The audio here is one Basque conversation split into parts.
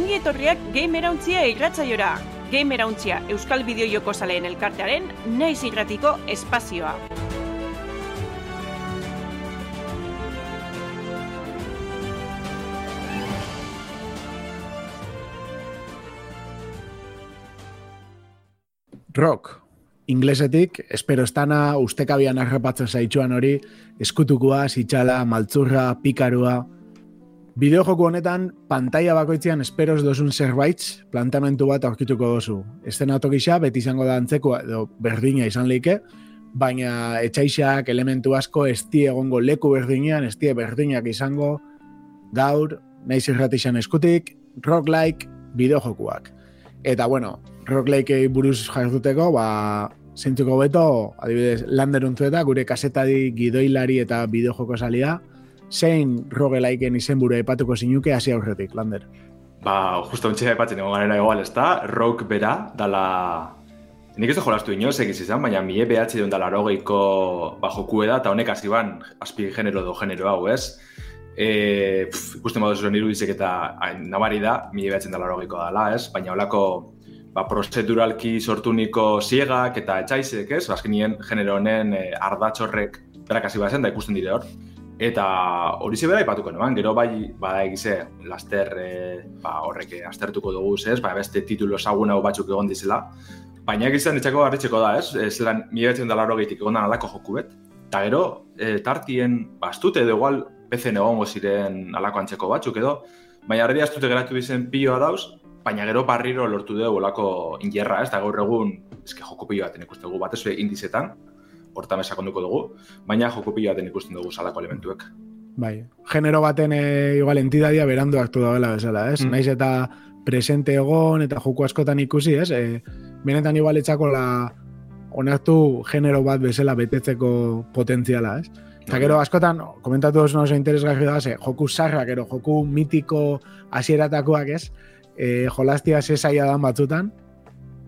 Ongi etorriak Gamerauntzia irratzaiora. Gamerauntzia Euskal Bideojoko Zaleen elkartearen naiz irratiko espazioa. Rock. Inglesetik, espero estana, ustekabian arrapatzen zaitxuan hori, eskutukua, sitxala, maltzurra, pikarua. Bideojoku honetan, pantalla bakoitzean esperos dozun zerbait, plantamentu bat aurkituko dozu. Estenatu gisa, beti izango da antzeko, edo berdina izan leike, baina etxaixak, elementu asko, esti egongo leku berdinean, esti berdinak izango, gaur, naiz irratixan eskutik, rock-like, bideojokuak. Eta bueno, rock-like buruz jarduteko, ba, zentzuko beto, adibidez, lander untzueta, gure kasetadi gidoilari eta bideojoko salia, zein rogelaiken izenburu epatuko zinuke hasi aurretik, lander? Ba, justo ontsi epatzen egon ganera igual, ez da, rock bera, dala... Nik ez da jolastu inoz egiz izan, baina mie behatzi duen dala rogeiko ba, joku eda, eta honek hasi ban, azpi genero do genero hau, ez? E, pff, ikusten badu zuen irudizek eta nabari da, mie behatzen dala rogeiko dala, ez? Baina holako ba, proceduralki sortuniko siegak eta etxaizek, ez? Azkenien genero honen e, ardatxorrek berak hasi bazen da ikusten dire hor. Eta hori ze bera ipatuko noan, gero bai bada egize laster e, ba, horrek aztertuko dugu, ez? Ba, beste titulo ezagun hau batzuk egon dizela. Baina egizan ditzako harritzeko da, ez? Ez lan mila betzen dala rogeitik egon alako joku bet. Eta gero, e, tartien, ba, astute edo igual, PC egongo ziren alako antzeko batzuk edo, baina arredia astute geratu bizen pioa dauz, baina gero barriro lortu dugu olako ingerra, ez? Da gaur egun, eske joko pioa baten ikusten batez indizetan, hortan esakonduko dugu, baina joko pila baten ikusten dugu salako elementuek. Bai, genero baten e, igual entidadia berandu aktu dagoela bezala, ez? Mm. Naiz eta presente egon eta joko askotan ikusi, ez? E, benetan igual etxako la onartu genero bat bezala betetzeko potentziala, ez? Eta gero askotan, komentatu oso oso interesgarri da, ze, joku sarrak, gero joku mitiko hasieratakoak ez, e, jolastia zesaia dan batzutan,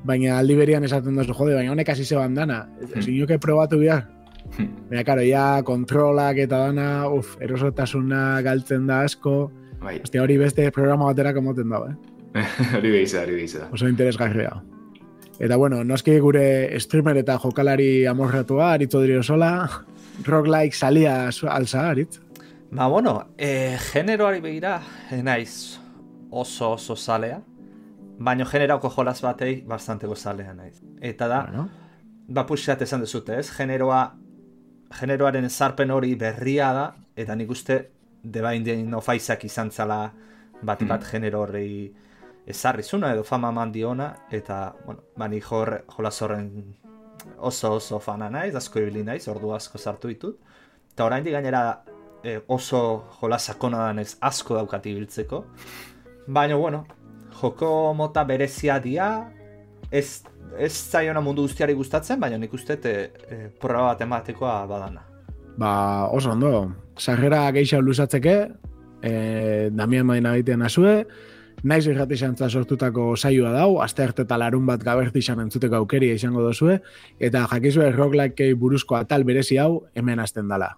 baina aldi berian esaten duzu, jode, baina honek hasi zeban dana. Hmm. Ezin juke probatu bihar. Hmm. Baina, karo, ja, kontrolak eta dana, uf, erosotasuna galtzen da asko. Bai. hori beste programa batera komoten dago, eh? hori behiza, hori behiza. Oso interesgarria. Eta, bueno, noski gure streamer eta jokalari amorratua, aritzo dira sola, rock-like salia alza, aritz? Ba, bueno, eh, generoari begira, eh, naiz oso oso salea, baino generauko jolaz batei bastante gozalea naiz. Eta da, bueno. ba puxat esan dezute, ez? Generoa, generoaren zarpen hori berria da, eta nik uste deba indien ofaizak izan zala bat mm. bat genero horrei ezarri zuna edo fama mandiona, eta, bueno, bani jor, jolaz horren oso oso fana naiz, asko ibili naiz, ordu asko sartu ditut. Eta orain gainera eh, oso jolasakona danez asko daukati biltzeko. Baina, bueno, joko mota berezia dia, ez, ez zaiona mundu guztiari gustatzen, baina nik uste e, e, proba bat ematekoa badana. Ba, oso ondo, sarrera geixa luzatzeke, e, Damian Maina egitean azue, naiz irrati xantza sortutako saioa dau, aste arte eta larun bat gaberti entzuteko aukeria izango dozue, eta jakizue roguelike buruzko atal berezi hau hemen hasten dala.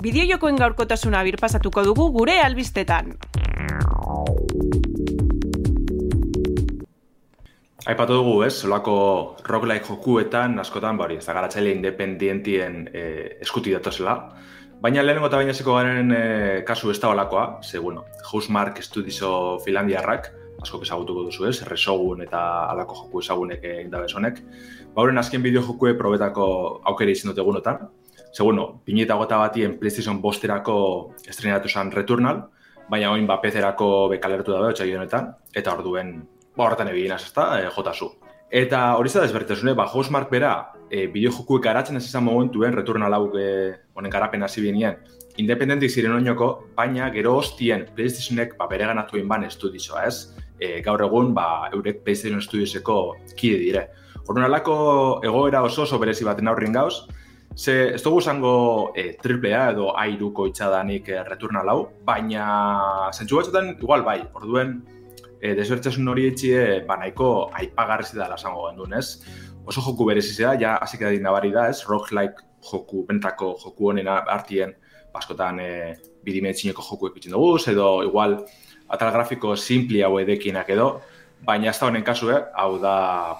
Bideojokoen gaurkotasuna birpasatuko dugu gure albistetan. Aipatu dugu, ez, solako roguelike jokuetan, askotan, bari, ez da garatzaile independientien e, eskuti datozela. Baina lehenengo eta baina zeko garen e, kasu ez da olakoa, ze, bueno, Housemark Studioso Finlandiarrak, asko ezagutuko duzu ez, resogun eta alako joku ezagunek egin bezonek. Bauren azken bideo jokue probetako aukeri izin dut egunotan. Ze, bueno, pinita gota batien PlayStation bosterako estrenatu zen Returnal, baina oin ba PC-erako bekalertu dabe, honetan, eta orduen ba, horretan egin da, e, jotazu. Eta hori zara ezbertezune, ba, Housemark bera, e, bideo jokuek garatzen ez izan momentuen, returna lauk e, honen garapen hasi binien, independentik ziren oinoko, baina gero hostien PlayStationek ba, bere ganatu ban estudizoa, ez? E, gaur egun, ba, eurek PlayStation Studioseko kide dire. Horren alako egoera oso oso berezi baten aurrin gauz, ze ez dugu zango e, triplea edo airuko itxadanik e, returna lau, baina zentsu batzutan igual bai, orduen e, desbertzasun hori etxie, ba, nahiko aipagarri da lasango gendun, ez? Oso joku berezizea, ja, hasik da nabari da, ez? Roguelike joku, bentako joku honen artien, baskotan e, bidimentzineko joku ekutzen dugu, edo igual atal grafiko simpli hau edekinak edo, baina ez da honen kasue, hau da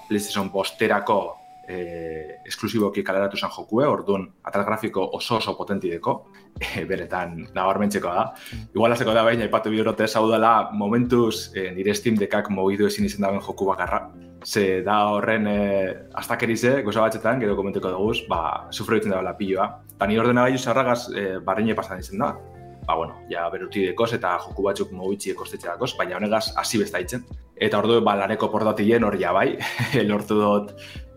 PlayStation posterako e, esklusiboki kaleratu zen jokue, orduan atal grafiko oso oso potentideko, e, beretan nabarmentzeko da. Igual azeko da baina, ipatu bidorote hau dela momentuz e, nire Steam dekak mogidu ezin izan dagoen joku bakarra. Ze da horren e, astakerize, goza batzetan, gero komenteko dugu, ba, sufro ditzen da pilloa. Ta ni ordena gaiu zarragaz e, barreine pasan izan da. Ba, bueno, ja beruti dekoz eta joku batzuk mogitzi ekostetxe dakoz, baina honegaz hasi besta. Eta ordu, ba, laneko portatien hor ja bai, lortu dut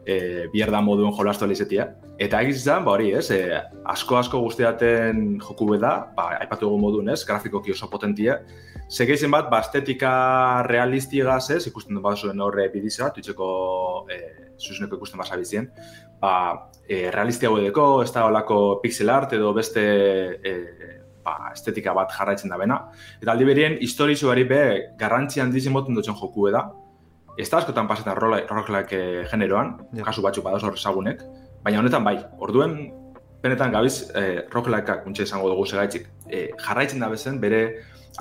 e, bierda moduen jolastu alizetia. Eta egiz izan, ba hori, ez, e, asko asko guztiaten joku beda, ba, aipatu egun moduen, ez, grafikoki oso potentia. Segeizen bat, ba, estetika realistigaz, ez, ikusten bat zuen horre bidizia, tuitzeko e, zuzuneko ikusten basa bizien, ba, e, realistia edeko, ez da olako pixel art edo beste e, ba, estetika bat jarraitzen da bena. Eta aldi berien, historizu be, garrantzi handizien moten dutzen joku da, ez da askotan pasetan roglak eh, generoan, kasu batzuk badauz hor ezagunek, baina honetan bai, orduen benetan gabiz eh, roglakak untxe izango dugu segaitzik, eh, jarraitzen da bezen, bere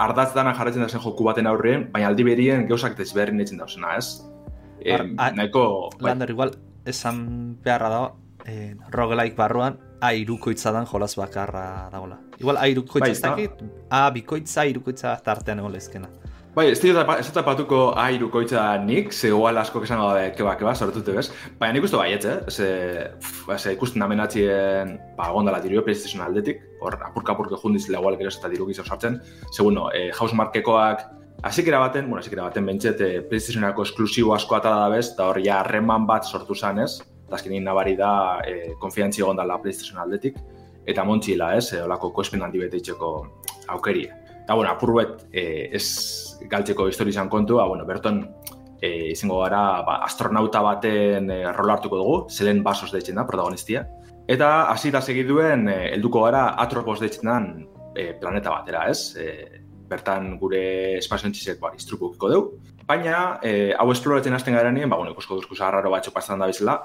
ardatz dana jarraitzen da zen joku baten aurrien, baina aldi berien gauzak desberrin ditzen dauzena, ez? Eh, nahiko... Bai. Lander, igual, esan beharra da, eh, roguelike barruan, airukoitza dan jolaz bakarra dagoela. Igual, airukoitza bai, ez dakit, a, bikoitza, airukoitza tartean egon lezkena. Bai, ez dira ez dira patuko airukoitza nik, ze igual asko kesan gabe, keba, keba, sortute bez. Baina nik uste baiet, eh? Ze, ze ikusten amenatzien, ba, gondala dirio, PlayStation aldetik, hor, apurka apurka jundiz legual gero eta diru gizau sartzen. Ze, bueno, eh, house markekoak, Azikera baten, bueno, azikera baten bentset, eh, PlayStationako esklusibo asko ata da bez, eta hor ja harreman bat sortu zanez, eta azkenin nabari da eh, konfiantzi gondala PlayStation aldetik, eta montxila, ez, eh, olako koespen handi bete aukerie. Eta, bueno, apurruet, eh, ez galtzeko histori izan kontu, ba, bueno, berton eh, izango gara ba, astronauta baten eh, rola hartuko dugu, zelen basos deitzen da, protagonistia. Eta hasi da segiduen, eh, helduko gara atropos deitzen dan eh, planeta batera, ez? Eh, bertan gure espaziontxizek ba, iztrupukiko dugu. Baina, eh, hau esploratzen hasten gara nien, ba, bueno, ikusko duzku zaharraro batxo pastan da bizela,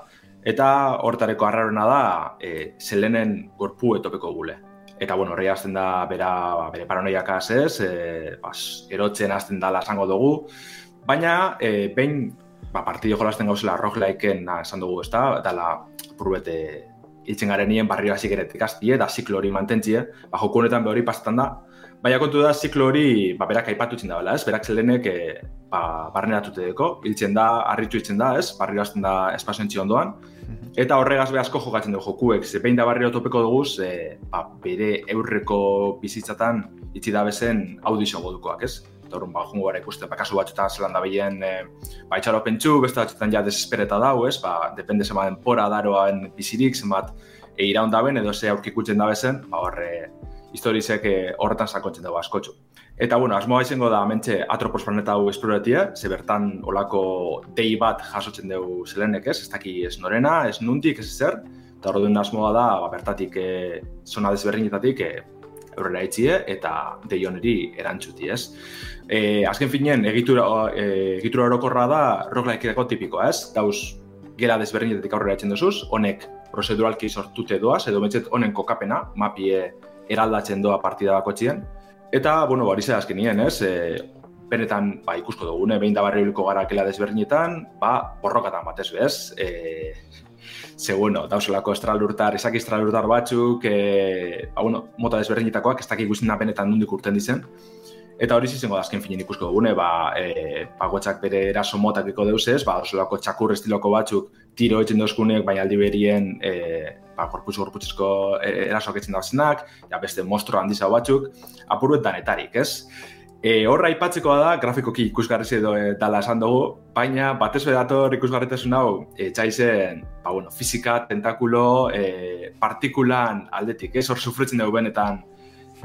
eta hortareko harrarona da, eh, zelenen gorpu etopeko gule. Eta, bueno, horri hasten da bera, bere paranoiak ez, e, bas, erotzen hasten da lasango dugu. Baina, e, behin, ba, partido jolasten gauzela roglaiken esan dugu, ez da, dala, purbete, itzen garen nien barrio hasi geretik da ziklo hori mantentzie, ba, joku honetan behori pasetan da. Baina kontu da, ziklo hori, ba, berak aipatu da, bela, ez? Berak zelenek, e, ba, deko, hiltzen da, harritu itzen da, ez? Barrio hasten da espazioentzi ondoan. Eta horregaz be asko jokatzen dugu jokuek, ze behin da barrio topeko dugu, ze, ba, bere eurreko bizitzatan itzi da bezen audizio godukoak, ez? Eta horren, ba, jungo gara ikuste, ba, kasu batzutan zelan da behien, e, ba, itxaro pentsu, beste batzutan ja desespereta dau, ez? Ba, depende zema den pora daroan bizirik, zenbat e, iraun da edo ze aurkikutzen da bezen, ba, horre, historizek eh, horretan sakontzen dago askotxu. Eta, bueno, asmoa izango da, mentxe, atropos planeta hau esploratia, ze bertan olako dei bat jasotzen dugu zelenek ez, ez daki ez norena, ez nuntik, ez zer, eta hori asmoa da, ba, bertatik, e, zona desberdinetatik, e, aurrera itxie, eta dei honeri erantzuti, ez. E, azken finen, egitura, e, egitura orokorra da, roguelikeako tipikoa, ez, gauz, gera desberdinetatik aurrera itxen duzuz, honek proceduralki sortute doaz, edo betzet honen kokapena, mapie eraldatzen doa partida bako txien, Eta, bueno, hori ze azkenien, ez? E, benetan, ba, ikusko dugune, behin da barri gara kela desberdinetan, ba, borrokatan batez bez. E, ze, bueno, dauzelako estralurtar, ezak estralurtar batzuk, e, ba, bueno, mota desberdinetakoak, ez dakik guztina benetan nundik urten dizen. Eta hori zizengo da azken finen ikusko dugune, ba, e, pagotxak bere eraso motak eko deusez, ba, dauzelako txakur estiloko batzuk tiro etxen dozkunek, baina aldi berien e, ba, gorputzu gorputzizko e, erasok etzen dauzenak, ja beste monstro handiza batzuk, apuruet danetarik, ez? E, horra ipatzeko da, grafikoki ikusgarri edo e, dala esan dugu, baina batez dator ikusgarritasun hau, e, txaizen, ba, bueno, fizika, tentakulo, e, partikulan aldetik, ez? Hor sufritzen dugu benetan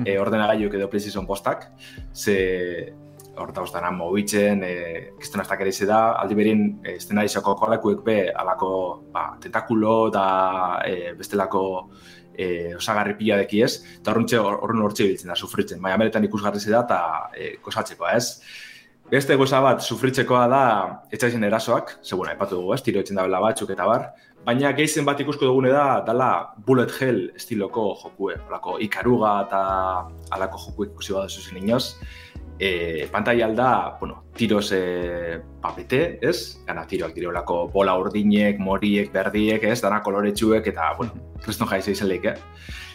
e, ordenagailuk edo PlayStation postak, ze horta bostana mobitzen, e, kiston hasta da, aldi berin, e, estena izako kolekuek be, alako, ba, tentakulo da e, bestelako e, osagarri pila deki ez, eta horrentxe horren hortxe biltzen da, sufritzen, baina beretan ikusgarri da, eta e, kosatzeko ez. Beste goza bat, sufritzekoa da, etxaizen erasoak, ze bueno, epatu dugu ez, tiro etxen da batzuk eta bar, Baina geizen bat ikusko dugune da, dala bullet hell estiloko jokue, alako ikaruga eta alako jokue ikusi bat zuzin inoz. E, pantai alda, bueno, tiroz e, papete, ez? Gana tiroak dire olako bola urdinek, moriek, berdiek, ez? Dana koloretsuek eta, bueno, kriston jaiz izan lehik, eh?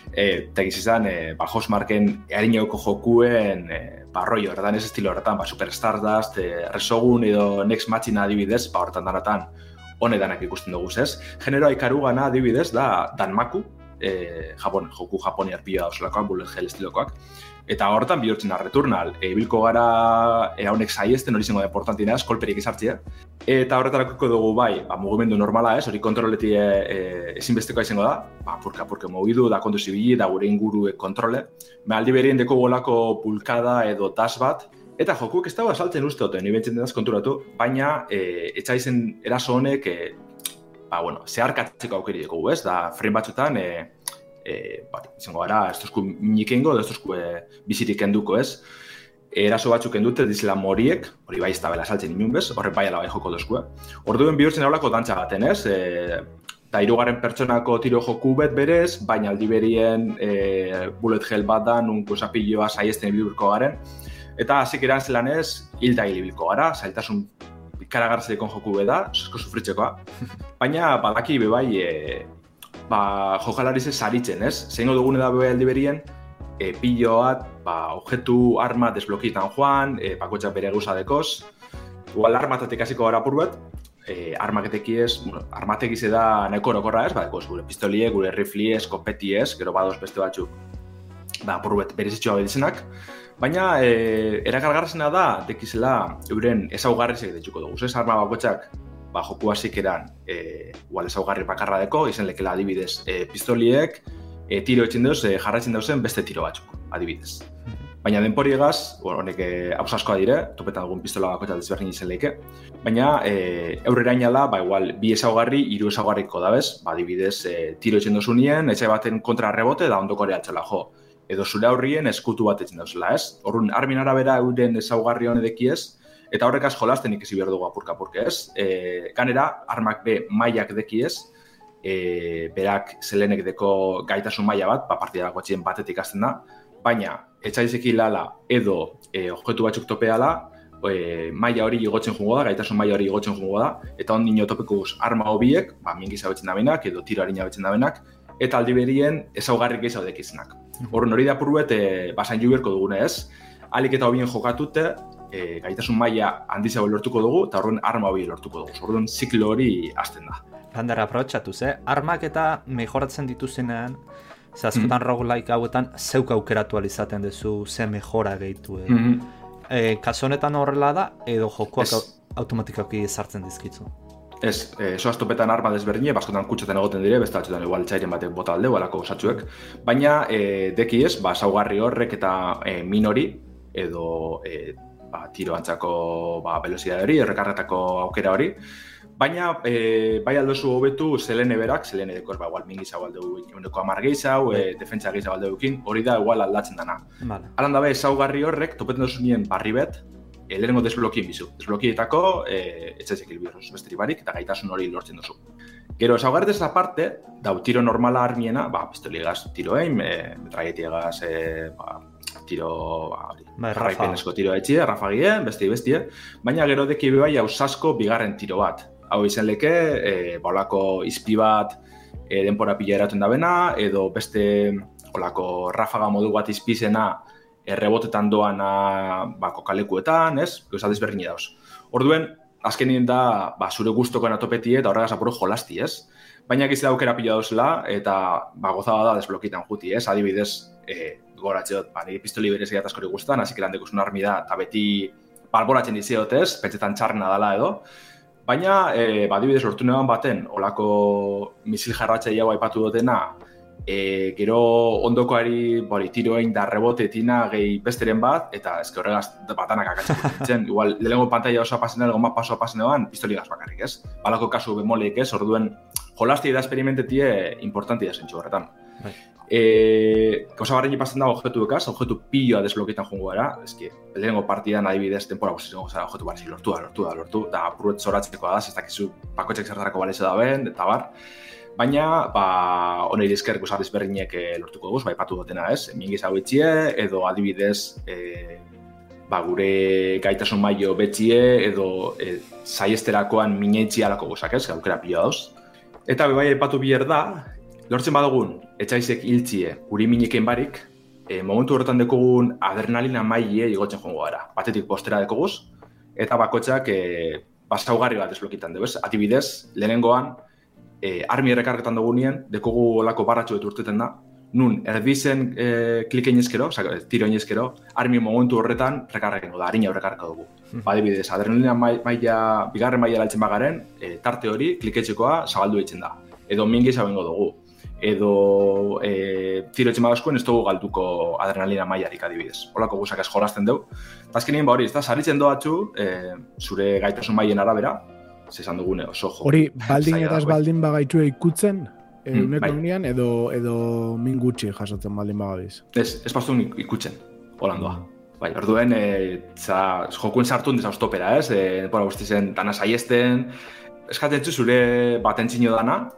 E, eta izan, e, ba, Hosmarken eharinauko jokuen e, ba, rollo, ez estilo horretan, ba, Super Stardust, e, Resogun edo Next Matchina adibidez, ba, horretan danatan, honedanak ikusten dugu, ez? Generoa ikaru gana adibidez, da Danmaku, e, Japon, joku Japoniar pila osolakoak, bullet hell estilokoak, Eta hortan bihurtzen arreturnal, e, bilko gara e, honek saiesten hori zengo deportantina, eskolperik izartzia. Eta horretarako dugu bai, ba, mugimendu normala ez, hori kontroleti e, e, ezinbesteko izango da, ba, purka, purka mugidu, da kontu zibili, da gure inguru kontrole. Ba, aldi berien deko golako pulkada edo tas bat, eta jokuek ez dago asaltzen uste dut, ni daz konturatu, baina e, etxaizen eraso honek, e, ba, bueno, zeharkatzeko aukeri dugu, ez, da, frame batzutan, e, e, ba, izango gara, ez duzku minikengo, ez duzku e, bizirik enduko ez. Eraso batzuk endute dizela moriek, hori bai ez da bela saltzen inun bez, horre bai ala bai joko duzku. Orduen bihurtzen aurlako dantza gaten ez, e, eta irugarren pertsonako tiro joku bet berez, baina aldi berien e, bullet hell bat da, nunko zapilloa saiesten bilurko garen. Eta hasik eran zelan ez, hilda hilibilko gara, zailtasun karagartzeko joku beda, esko sufritzekoa. Baina badaki bebai e, ba, jokalari ze saritzen, ez? Zeingo dugune da bebai aldi berien, e, pillo bat, ba, objetu arma desblokitan joan, e, bakotxak bere gauza dekoz, igual armatatik hasiko gara apur bat, e, armaketeki ez, bueno, armateki ze da neko orokorra ez, ba, gure pistolie, gure rifli ez, kopeti ez, gero badoz beste batzuk, ba, apur bat berezitxoa behitzenak, Baina, e, erakargarrezena da, dekizela, euren ezaugarrizek dituko dugu. Ez arma bakotxak ba, joku hasik eran e, igual ezaugarri bakarra deko, izen lekela adibidez e, pistoliek, e, tiro etxin dauz, e, jarratzen dauzen beste tiro batzuk, adibidez. Mhm. Baina denpori egaz, honek haus askoa dire, topetan dugun pistola bako eta desberdin izan lehike. Baina, e, aurrera inala, ba, igual, bi ezaugarri, hiru ezaugarriko da bez, ba, adibidez, e, tiro etxin dauz unien, etxe baten kontra rebote, da ondoko ere altxela jo. Edo zure aurrien eskutu bat etxin dauzela, ez? Horren, armin arabera euren ezaugarri honedeki ez, Eta horrekaz jolasten ikisi behar dugu apurka apurka ez. E, ganera, armak be mailak deki ez, e, berak zelenek deko gaitasun maila bat, ba, partida txien batetik azten da, baina, etxaizeki lala edo e, objektu batzuk topeala, e, maila hori igotzen jungo da, gaitasun maila hori igotzen jungo da, eta ondin topeko arma hobiek, ba, mingi zabetzen da benak, edo tiro harina betzen da benak, eta aldi berien ezaugarrik gehiago dekizenak. Mhm. Horren hori da purruet, e, basain juberko dugune ez, alik eta hobien jokatute, e, gaitasun maila handizago lortuko dugu, eta horren arma hori lortuko dugu. Orduan ziklo hori hasten da. Lander, aprobetsatu, ze? Armak eta mejoratzen dituzenean, ze askotan mm -hmm. hauetan zeuk aukeratu alizaten duzu ze mejora gehitu. Eh? Mm -hmm. horrela da, edo jokoak es... automatikaki ezartzen dizkitzu. Ez, e, soaztopetan arma desberdine, baskotan kutsaten egoten dire, beste batzutan igual txairen batek bota alde, alako osatzuek. Baina, e, deki ez, ba, saugarri horrek eta e, minori, edo e, ba, tiro antzako ba, velozidade hori, errekarretako aukera hori. Baina, e, bai aldozu hobetu zelene berak, zelene dekoz, ba, igual mingi zau alde uneko amar gehiago, e, defentsa gehiago alde hori da igual aldatzen dana. Vale. Alan dabe, ezaugarri horrek, topetan duzu nien barri bet, e, lehenengo desblokien bizu. Desblokietako, e, etxezek hilbiruz besteri barik, eta gaitasun hori lortzen duzu. Gero, ezaugarri desa aparte, dau tiro normala armiena, ba, pistoligaz tiroein, e, metraietiegaz, e, ba, tiro ba, bai, jarraipenezko tiro etxi, rafagie, beste bestie, baina gero deki bai ausasko bigarren tiro bat. Hau izan leke, e, bolako izpi bat e, denpora pila eratuen da bena, edo beste olako rafaga modu bat izpizena errebotetan doana ba, kokalekuetan, ez? Gauza desberdin dauz. Orduen, azkenien da, ba, zure guztoko atopeti eta horregaz apuro jolasti, ez? Baina gizte daukera pila dauzela, eta ba, gozaba da desblokitan juti, ez? Adibidez, e, goratzeot, ba, nire pistoli berez askori guztan, hasi kelan dekosun armi da, eta beti balboratzen diziotez, pentsetan txarna dela edo. Baina, e, ba, dibidez, lortu baten, olako misil jarratxe jau aipatu dutena, e, gero ondokoari bori, tiroein da rebote tina gehi besteren bat, eta ezke horregaz batanak akatzen Igual, lehenko pantalla oso pasen dago, ma paso pasen dagoan, pistoli gaz bakarrik, ez? Balako kasu bemoleik, ez? Orduen, jolasti da esperimentetie importanti da zentsu horretan. Bai. E, gauza barrein ipazten da objektu ekaz, objektu piloa desbloketan jungo gara, eski, lehenengo partidan adibidez tempora guztizen gozara objektu barri, lortu da, lortu da, lortu, da apuruet zoratzeko da, ez dakizu pakotxek zertarako balese da ben, eta bar, baina, ba, hone irizker guzarriz berrinek e, lortuko guz, bai patu dutena ez, mingiz hau itxie, edo adibidez, e, ba, gure gaitasun maio betxie, edo e, saiesterakoan minetxi alako guzak ez, gaukera pila dauz. Eta bai epatu bier da, lortzen badugun, etxaizek hiltzie guri mineken barik, e, momentu horretan dekogun adrenalina maile igotzen jongo gara. Batetik postera dekoguz, eta bakotxak e, basaugarri bat desblokitan dugu, ez? Atibidez, lehenengoan, e, armi errekarketan dugu nien, dekogu olako barratxo urteten da, nun, erdizen e, klikein ezkero, tiro ezkero, armi momentu horretan rekarrekin da, harina horrekarka dugu. Mm -hmm. adrenalina maila, bigarren maila altzen bagaren, e, tarte hori, kliketxekoa zabaldu egiten da. Edo mingi zabengo dugu edo e, tiro etxema ez dugu galduko adrenalina maiarik adibidez. Olako guzak ez jolazten dugu. Azkenien ba hori, ez da, saritzen doatxu, e, zure gaitasun maien arabera, zesan dugune oso jo. Hori, baldin eta baldin bagaitu ikutzen, e, mm, bai. edo, edo min gutxi jasotzen baldin bagabiz. Ez, ez pastu ikutzen, holandoa. Bai, orduen, e, za, jokuen sartu desa ostopera, ez? E, pora guztien, dana saiesten, eskatzen zure batentzino dana,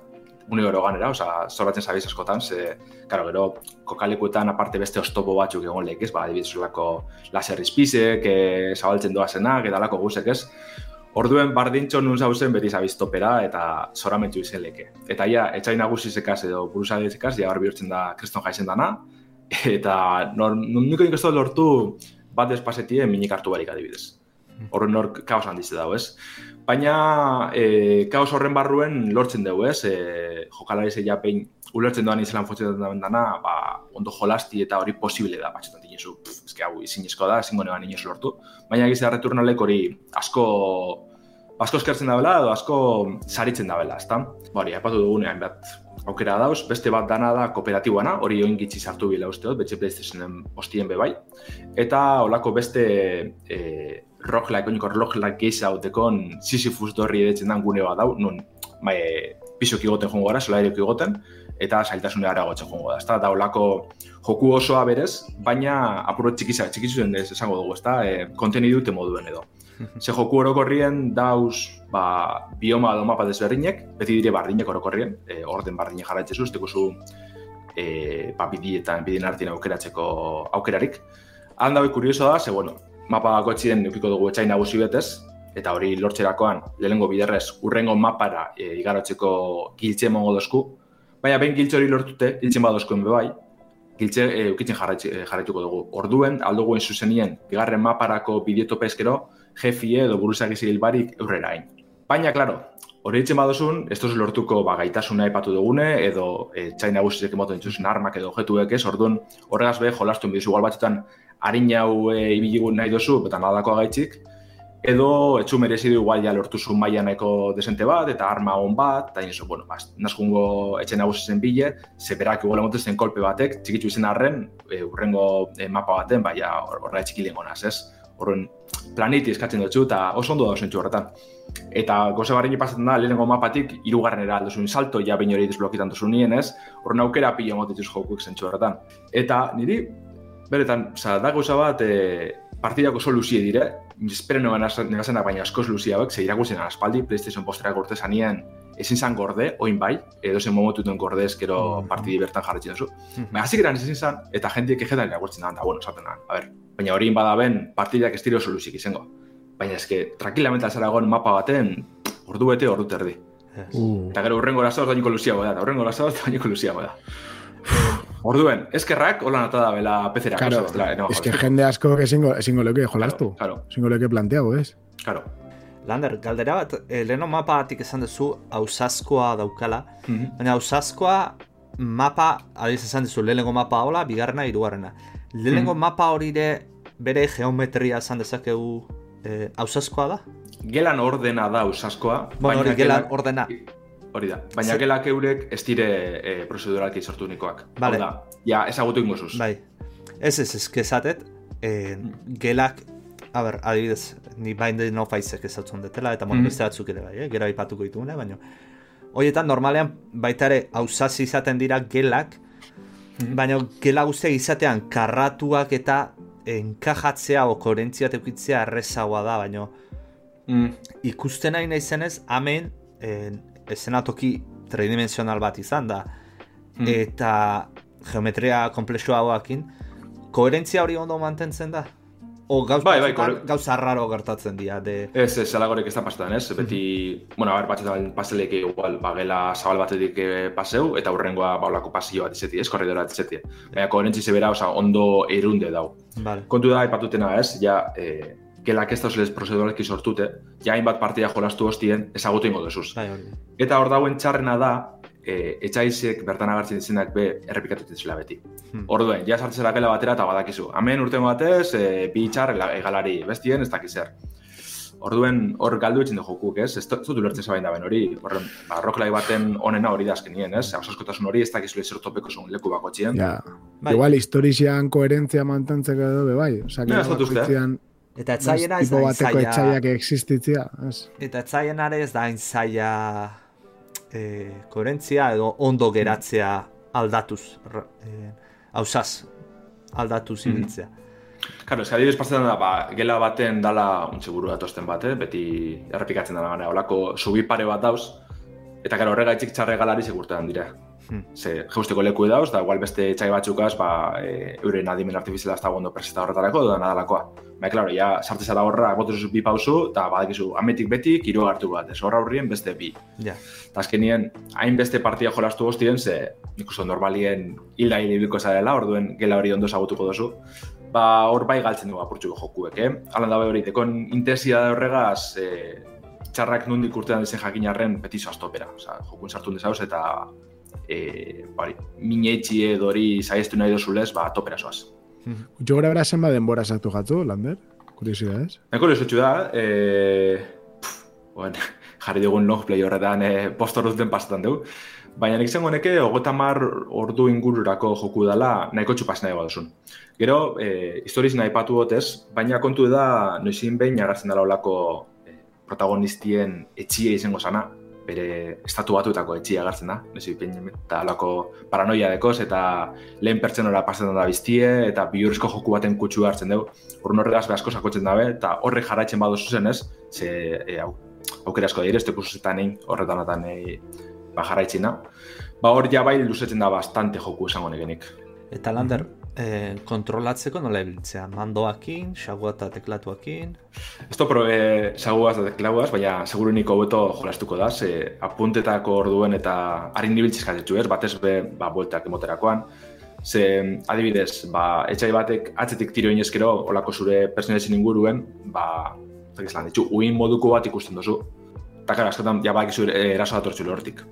une oro ganera, oza, zoratzen zabiz askotan, ze, karo, gero, kokalekuetan aparte beste ostopo batzuk egon lehik, ez, ba, adibidez, lako laser izpizek, e, zabaltzen doa zenak, eta lako guzek, ez, Orduen bardintxo nun zauzen beti zabiz topera eta zoramentu izen leke. Eta ia, etxai nagusizekaz edo buruzadizekaz, ja hor bihurtzen da kriston jaizen dana, eta nor, nik lortu bat despasetie minik hartu barik adibidez. Horren nor kaos handitze dago, ez? Baina e, kaos horren barruen lortzen dugu, ez? E, jokalari zei japein ulertzen doan izelan fotzen dana, ba, ondo jolasti eta hori posible da, batxetan dinezu, ezke hau izin da, ezingo neban inoz lortu. Baina egizia returnalek hori asko asko eskertzen da bela, edo asko saritzen da bela, ezta? Hori, epatu dugunean, bat, aukera dauz, beste bat dana da kooperatiboana, hori oin gitzi sartu bila uste betxe PlayStationen ostien bebai. Eta olako beste e, roguelike, oiniko roguelike geisa hautekon Sisyphus dorri edetzen dan gune bat dau, nun bai, pisok igoten jongo gara, sola igoten, eta zailtasune ara gotzen jongo da. Ezta, da olako joku osoa berez, baina apuro txikiza, txikizuen ez esango dugu, ezta, e, kontenidu dute moduen edo. Ze joku orokorrien dauz ba, bioma edo mapa desberdinek, beti dire bardinek orokorrien, e, orden bardinek jarraitzezu, ez zu e, ba, bidietan, bidien artien aukeratzeko aukerarik. Handa hori kurioso da, ze, bueno, mapa gotxien nukiko dugu etxai nagusi betez, eta hori lortzerakoan lehenengo biderrez urrengo mapara e, igarotzeko giltxe mongo dozku, baina behin giltxe hori lortute, giltxe badozkoen bebai, giltxe e, ukitzen e, jarraituko dugu. Orduen, alduguen zuzenien, bigarren maparako bideotope eskero, jefie edo buruzak izigil barik eurrera. Baina, klaro, hori ditzen badozun, ez duz lortuko ba, gaitasuna epatu dugune, edo e, txaina guztiek emoten dituzun armak edo objetuek ez, orduan, horregaz be, jolastu bidizu batzutan harin hau e, ibiligun nahi dozu, eta nadako agaitzik, edo etxu merezi du igual ja lortu zu maia nahiko desente bat, eta arma on bat, eta nizu, bueno, bas, naskungo etxe nagusi zen bile, zeberak igual emoten zen kolpe batek, txikitzu izen arren, e, urrengo e, mapa baten, baina horra etxiki gonaz, ez? Horren planiti eskatzen dutxu, eta oso ondo da horretan. Eta goze barri pasatzen da, lehenengo mapatik, irugarren alduzun salto, ja bain hori desblokitan duzu nien, ez? Horren aukera pila motituz jokuik zentsu horretan. Eta niri, beretan, oza, da gauza bat, e, partidako oso luzie dire, espero nogan negazenak baina askoz luzia hauek, ze irakutzen aspaldi, PlayStation posterak urte zanien, ezin zan gorde, oin bai, edo zen momentu duen gorde ezkero mm -hmm. partidi bertan jarretzen duzu. Mm -hmm. Baina, eran ezin zan, eta jentik egetan irakurtzen da, bueno, esaten da, a ber, baina hori bada ben, partidak ez oso luzik izango. Baina eske, tranquilamente azara egon mapa baten, ordu bete, ordu terdi. Yes. Uh. Eta gero, urrengo lazoaz dainiko luzia da, urrengo lazoaz dainiko luzia da. Orduen, eskerrak, hola nata da bela pezera. Claro, no, es que jende asko ezingo, ezingo leuke jolastu. Claro, Ezingo leuke planteago, ez? Claro. Lander, galdera bat, eh, leheno mapa batik esan duzu hausaskoa daukala, mm -hmm. baina hausaskoa mapa, adiz esan duzu, lehenengo mapa hola, bigarrena, irugarrena. Lehenengo mm -hmm. mapa hori de bere geometria esan dezakegu hausaskoa eh, da? Gelan ordena da hausaskoa. Bueno, hori gelan ordena. Hori da. Baina gelak eurek ez dire e, prozeduralki sortu nikoak. Vale. da, ja, ezagutu ingozuz. Bai. Ez ez, ez kezatet, eh, gelak, a ber, adibidez, ni bain de no faizek ezatzen detela, eta bueno, mm. beste batzuk ere bai, eh? gero aipatuko ditugune, baina... Horietan, normalean, baita ere, hausaz izaten dira gelak, Baina gela guztiak izatean karratuak eta enkajatzea o koherentzia teukitzea errezagoa da, baina Mm. ikusten nahi nahi zenez, hemen eh, esenatoki tridimensional bat izan da. Mm. Eta geometria komplexu hauekin, koherentzia hori ondo mantentzen da? O gauz Bai, bai, kore- gauza raro gertatzen dira, de... Ez, ez, alagorek ez da pasetan, ez? Beti, bueno, a ber, batzutan paselek igual, ba, gela zabal batetik eh, paseu, eta hurrengoa baulako pasillo bat izeti, ez? Korridora bat izeti. Baina, koherentzi zebera, oza, ondo erunde dau. Vale. Kontu da, aipatutena ez, ja, eh, gelak ez dauzelez prozeduralki sortute, ja hainbat partida jolastu hostien ezagutu ingo duzuz. Bai. Eta hor dauen txarrena da, e, etxaizek bertan agertzen izenak be errepikatu zela beti. Hmm. Orduen, ja sartzera gela batera eta badakizu. Hemen urtengo batez, e, bi txar egalari, bestien ez dakiz zer. Orduen, hor galdu etxin du jokuk, ez? Ez dut ulertzen zabain da ben hori. Horren, ba, rocklai baten onena hori da azkenien, ez? Hausaskotasun hori ez dakizu zer topeko zuen leku bako txien. Ja. Bai. Igual historizian koherentzia mantentzeko edo bai. Osa, Ja, ez dut uste. Eta etzaiena ez tipo da bateko etxaiak existitzia. Ez. Eta etzaiena ez da intzaia e, koherentzia edo ondo geratzea aldatuz. E, hausaz, aldatuz Mhm. ibiltzea. Claro, ez adibidez pasatzen da, ba, gela baten dala untxe buru datosten bat, eh? beti errepikatzen dela gana, olako subi pare bat dauz, eta gara horregaitzik txarre galari segurtean dira. Hmm. Ze, jeusteko leku dauz, da igual beste etxai batzukaz, ba, e, euren adimen artifiziala ez da ondo preseta horretarako, da nadalakoa. Ba, klaro, ja, sartze zara horra, botuzu bi pausu, eta badakizu, ametik betik, hiru hartu bat, ez horra aurrien beste bi. Ja. Eta azkenien, hainbeste partida jolastu guztien, ze nik uste normalien hilda hilibiko zarela, orduen gela hori ondo ezagutuko dozu. Ba, hor bai galtzen dugu apurtxuko jokuek, eh? Alan dabe hori, dekon intensia da horregaz, e, txarrak nundik urtean dizen jakin arren petizo astopera. Osa, jokun sartu dezauz eta e, bari, mineitzi edo hori saiestu nahi dozulez, ba, topera zoaz. Gutxo gora bera zenba denbora sartu gatu, Lander? Kuriosidades. Nahiko lehizotxu da, e, pff, bueno, jarri dugun long play horretan e, postor duten pasatan dugu. Baina nik zengo neke, hogeta mar ordu ingururako joku dela nahiko txupas nahi baduzun. Gero, e, historiz nahi patu gotez, baina kontu da noizin behin agartzen dela olako e, protagonistien etxia izango sana, bere estatu batuetako etxia agartzen da, noizin behin eta olako paranoia dekoz, eta lehen pertsenora pasetan da biztie, eta bihurrizko joku baten kutsu hartzen dugu. Urrun horregaz behasko sakotzen dabe, eta horrek jarraitzen baduzu zen ez, ze e, au, aukera asko dira, ez kursusetan egin, horretan e, ba, jarraitzina. Ba hor ja bai luzetzen da bastante joku esango negenik. Eta lander, eh, kontrolatzeko nola ibiltzea? Mandoakin, xagua eta teklatuakin? Ez to probe saguaz da teklauaz, baina segurunik hobeto jolastuko da, ze apuntetako orduen eta harin nibiltziz jatetxu ez, batez be, ba, bueltak emoterakoan. Ze, adibidez, ba, etxai batek atzetik tiro inezkero, olako zure personalizin inguruen, ba, zakiz lan, ditxu, uin moduko bat ikusten duzu. Eta kara, askotan, ja eh, eraso datortzu lehortik.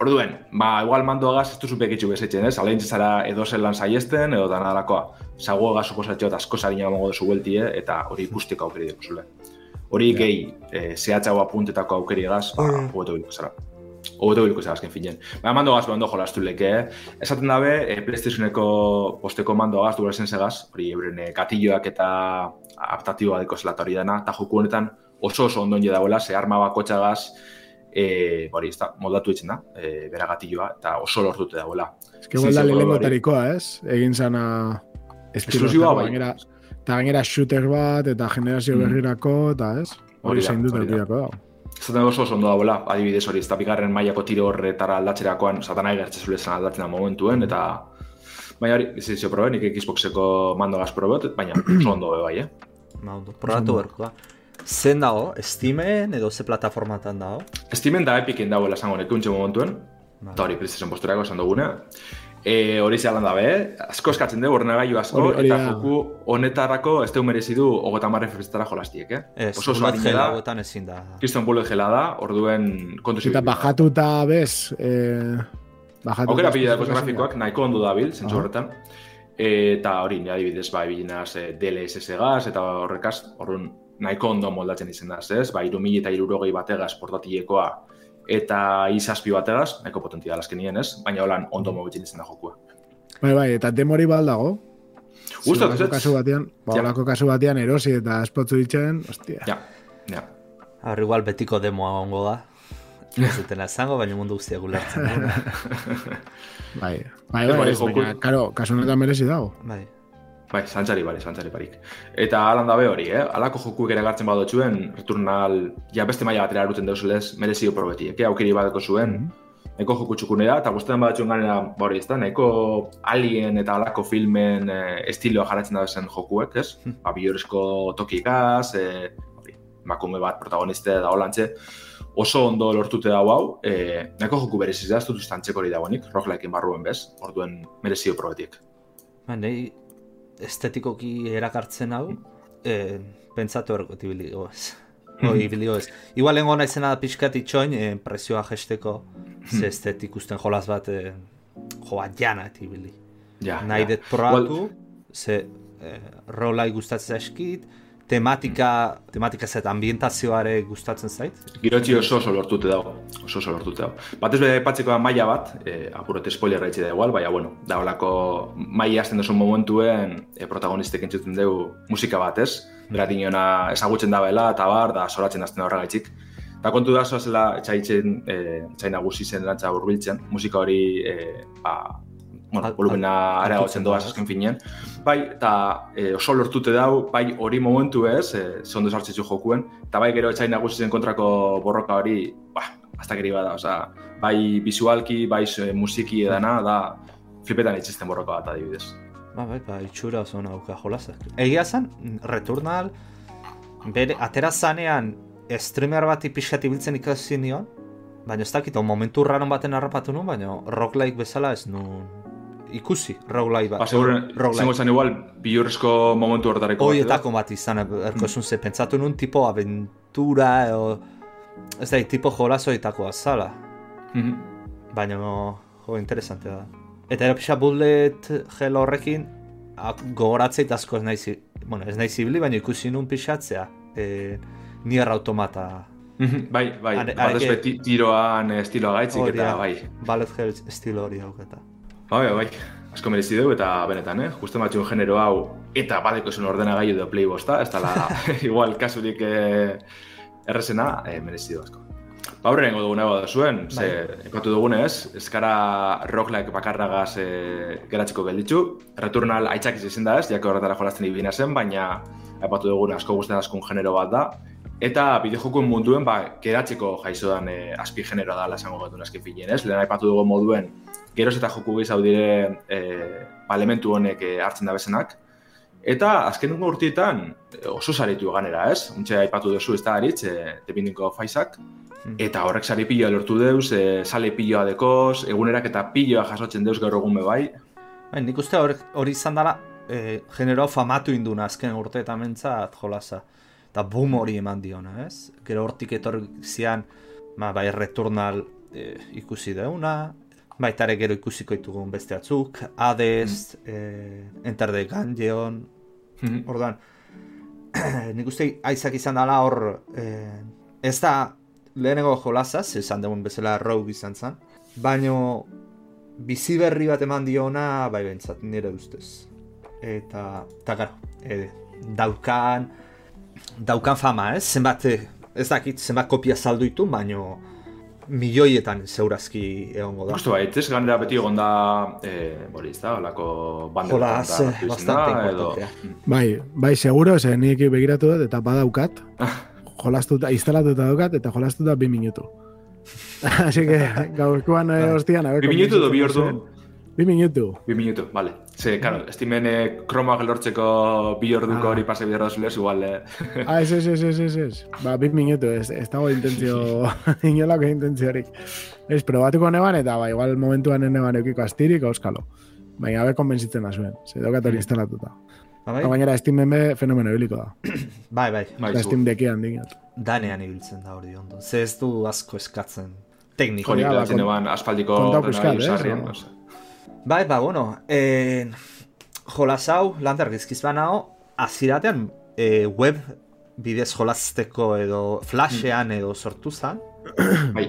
Orduen, ba, igual mandoagaz ez duzu bekitxu bezetzen, ez? Alein zara edo zelan saiesten, edo da nadalakoa. Zaguagaz suposatxo eta asko zarina mongo duzu bueltie, eta hori ikusteko aukeri dugu zule. Hori Ja. gehi, e, zehatzago apuntetako aukeri egaz, ba, Hori. hobeto biliko zara. Hobeto biliko zara azken finen. Baina mandoagaz ondo jolastu leke, eh? Esaten dabe, e, PlayStationeko posteko mandoagaz, duela segaz, hori euren e, gatilloak eta adaptatiboa deko zela eta hori dena, eta joku honetan oso oso ondon dagoela, ze arma bakotxagaz, e, hori, ez da, moldatu ditzen da, e, bera gatilloa, eta oso lortute dagoela. Ez que da hori. tarikoa, ez? Egin zana... Esklusiboa, bai. Gainera, eta gainera shooter bat, eta generazio Mm. berrirako, eta ez? Hori zein dut hori da. eukidako da. Zaten oso oso ondo dagoela, adibidez hori, ez da bigarren mailako tiro horretara aldatzerakoan, satana egertze zule zen aldatzen da momentuen, eta baina hori, ez izio probe, nik Xboxeko mando gaz probet, baina oso ondo bai, eh? Ma ondo, probatu beharko da. Zen dago, Steamen edo ze plataformatan dago? Steamen da Epicen dagoela esango nek untxe momentuen, Vale. eta hori PlayStation posturako esan dugune. E, hori zelan dabe, eh? asko eskatzen dugu, ordenagailu asko, Hori- hori eta da. joku honetarako ez deu merezi du hogeta marre FPS-tara jolastiek, eh? Ez, oso hell da, hauetan ezin da. Kriston bullet gela da, orduen kontu Eta bajatuta bez, eh, bajatuta... Aukera pila dagoz grafikoak nahiko ondo dabil, zentzu Aha. horretan. Eta hori, nire adibidez, ba, ibilinaz e, DLSS gaz, eta horrekaz, horren nahiko ondo moldatzen izen da, ez? Ba, iru mila eta irurogei bategaz portatilekoa eta izazpi bategaz, nahiko potentia azkenien, ez? Baina holan ondo mobitzen izen da jokua. Bai, bai, eta demori baldago. Olako ez? kasu batean, ba, Ja. kasu batean erosi eta espotzu ditzen, ostia. Ja, ja. Hor, igual betiko demoa ongo da. Ez zutena esango, baina mundu guztiak ulertzen. bai, bai, bai, bai, baina, karo, kasu honetan merezi dago. Bai. Bai, zantzari bari, zantzari barik. Eta alan dabe hori, eh? Alako jokuek ere gartzen badotxuen, returnal, ja beste maila batera eruten deuzulez, merezio probeti. Eke aukeri badeko zuen, mm -hmm. Eko joku txukunera, eta guztetan badatxuen ganera, ba hori ez da, neko alien eta alako filmen eh, estiloa jaratzen da zen jokuek, ez? Hmm. Ba, biorezko tokikaz, eh, makume bat protagoniste da holantze, oso ondo lortute dago hau, e, nahiko joku bereziz da, ez dut ustantzeko hori dagoenik, roglaikin barruen bez, orduen merezio probetik. Ba, nahi estetikoki erakartzen hau, e, pentsatu erko tibili goz. Oi, bili goz. Igual lengo naizena pixkat itxoin, e, presioa gesteko, ze hmm. estetik usten jolaz bat, e, joa jana tibili. Ja, nahi ja. det probatu, well, ze e, rolai gustatzen eskit, tematika, tematika zet ambientazioare gustatzen zait? Girotzi oso oso lortute dago, oso oso lortute dago. Batez bere patzeko maila bat, e, apurote spoiler gaitzi da igual, baina bueno, da holako maila hasten dozu momentuen e, protagonistek entzuten dugu musika bat, ez? Bera dinona ezagutzen da bela, eta bar, da soratzen azten horra gaitzik. Eta kontu da, zoazela txaitzen, e, txaina guzi zen dantza burbiltzen, musika hori e, ba, bueno, volumena areagotzen doaz azken finean. Bai, eta e, oso lortute dau, bai hori momentu ez, e, zondo sartzitzu jokuen, eta bai gero etxain nagusizen kontrako borroka hori, ba, hasta geri bada, oza, bai visualki, bai musiki edana, da flipetan itxisten borroka bat adibidez. Ba, bai, ba, itxura oso nauka jolazak. Egia zen, Returnal, bere, atera zanean, streamer bat ipixat ibiltzen ikasi nion, baina ez dakit, momentu raron baten harrapatu nuen, baina roguelike bezala ez nuen ikusi roguelike bat. Ba, segur, zen igual, bihurrezko momentu horretareko bat. Oietako bat izan, erko esun ze, pentsatu nun tipo aventura, o... ez da, tipo jolazoitako azala. Mm -hmm. Baina, jo, interesante da. Eta ero pixa bullet gel horrekin, gogoratzeit asko ez nahi, bueno, ez nahi zibili, baina ikusi nun pixatzea. E, nier automata mhm, Bai, bai, bat ez tiroan estiloa gaitzik eta bai. Ballet Hell estilo hori hauketa. Bai, bai, bai, asko merezi dugu eta benetan, eh? Justo matxun genero hau eta badeko zuen ordena gaiu de playbosta, ez tala igual kasurik eh, errezena, eh, merezi dugu asko. Ba, horre nengo dugun da zuen, bai. ze, ekatu dugunez, eskara roguelike bakarragaz eh, geratzeko gelditzu, returnal aitzak izan da ez, jako horretara jolazten ibina zen, baina epatu dugun asko guztien askun genero bat da, Eta bideojokuen munduen, ba, geratzeko jaizodan eh, azpi generoa da lasango gatu naskin finen, ez? Lehen aipatu dugu moduen, geroz eta joku gehiago dire e, elementu honek e, hartzen da bezenak. Eta azken dugu urtietan e, oso zaritu ganera, ez? Untxe aipatu duzu ez da haritz, e, depindinko faizak. Hmm. Eta horrek sari piloa lortu deuz, e, sale piloa dekoz, egunerak eta piloa jasotzen deuz gaur egun bai. Bai, nik uste hori izan dela, e, genero famatu induna azken urteetan mentzat jolasa. Eta boom hori eman diona, ez? Gero hortik etorri zian, ba, bai, returnal e, ikusi deuna, baita ere gero ikusiko ditugun beste atzuk, Hades, mm. eh, Enter the Gungeon, mm ordan, nik uste aizak izan dela hor, eh, ez da lehenengo jolazaz, izan dugun bezala rogue izan zen, baino bizi berri bat eman diona, bai bentsat, nire ustez. Eta, eta gara, e, daukan, daukan fama, ez? Zenbat, ez dakit, zenbat kopia saldu ditu, baino, milioietan zeurazki egongo da. Justo, bait, ez ganera beti egon da, eh, bori, ez da, olako banda. Hola, ze, bastante importantea. Bai, bai, seguro, ze nik begiratu dut, eta badaukat, jolastuta, instalatuta daukat, eta jolastuta bi minutu. Así que, gaurkoan eh, hostian, a ver, bi minutu do bi ordu? Bi minutu. Bi minutu, vale. Ze, claro, mm. estimen eh, kromoak lortzeko bi orduko ah. hori pase bidera zulez, igual, eh. ah, ez, ez, ez, ez, ez, ez. Ba, bi minutu, ez, ez dago intentzio, inolako intentzio hori. Ez, probatuko neban, eta ba, igual momentuan neban eukiko astirik, auskalo. Baina, abe konbentzitzen da zuen, ze dokat hori mm. instalatuta. Ba, bai? Steam be fenomeno ibiliko da. bai, bai. bai da Steam dekian, dingat. Danean ibiltzen da hori ondo. Ze ez du asko eskatzen tekniko. Hori, ba, neban, aspaldiko... Kontak euskat, eh? Bai, ba, bueno, eh, jolas hau, lantar gizkiz banao, aziratean eh, web bidez jolazteko edo flashean edo sortu zan. Bai.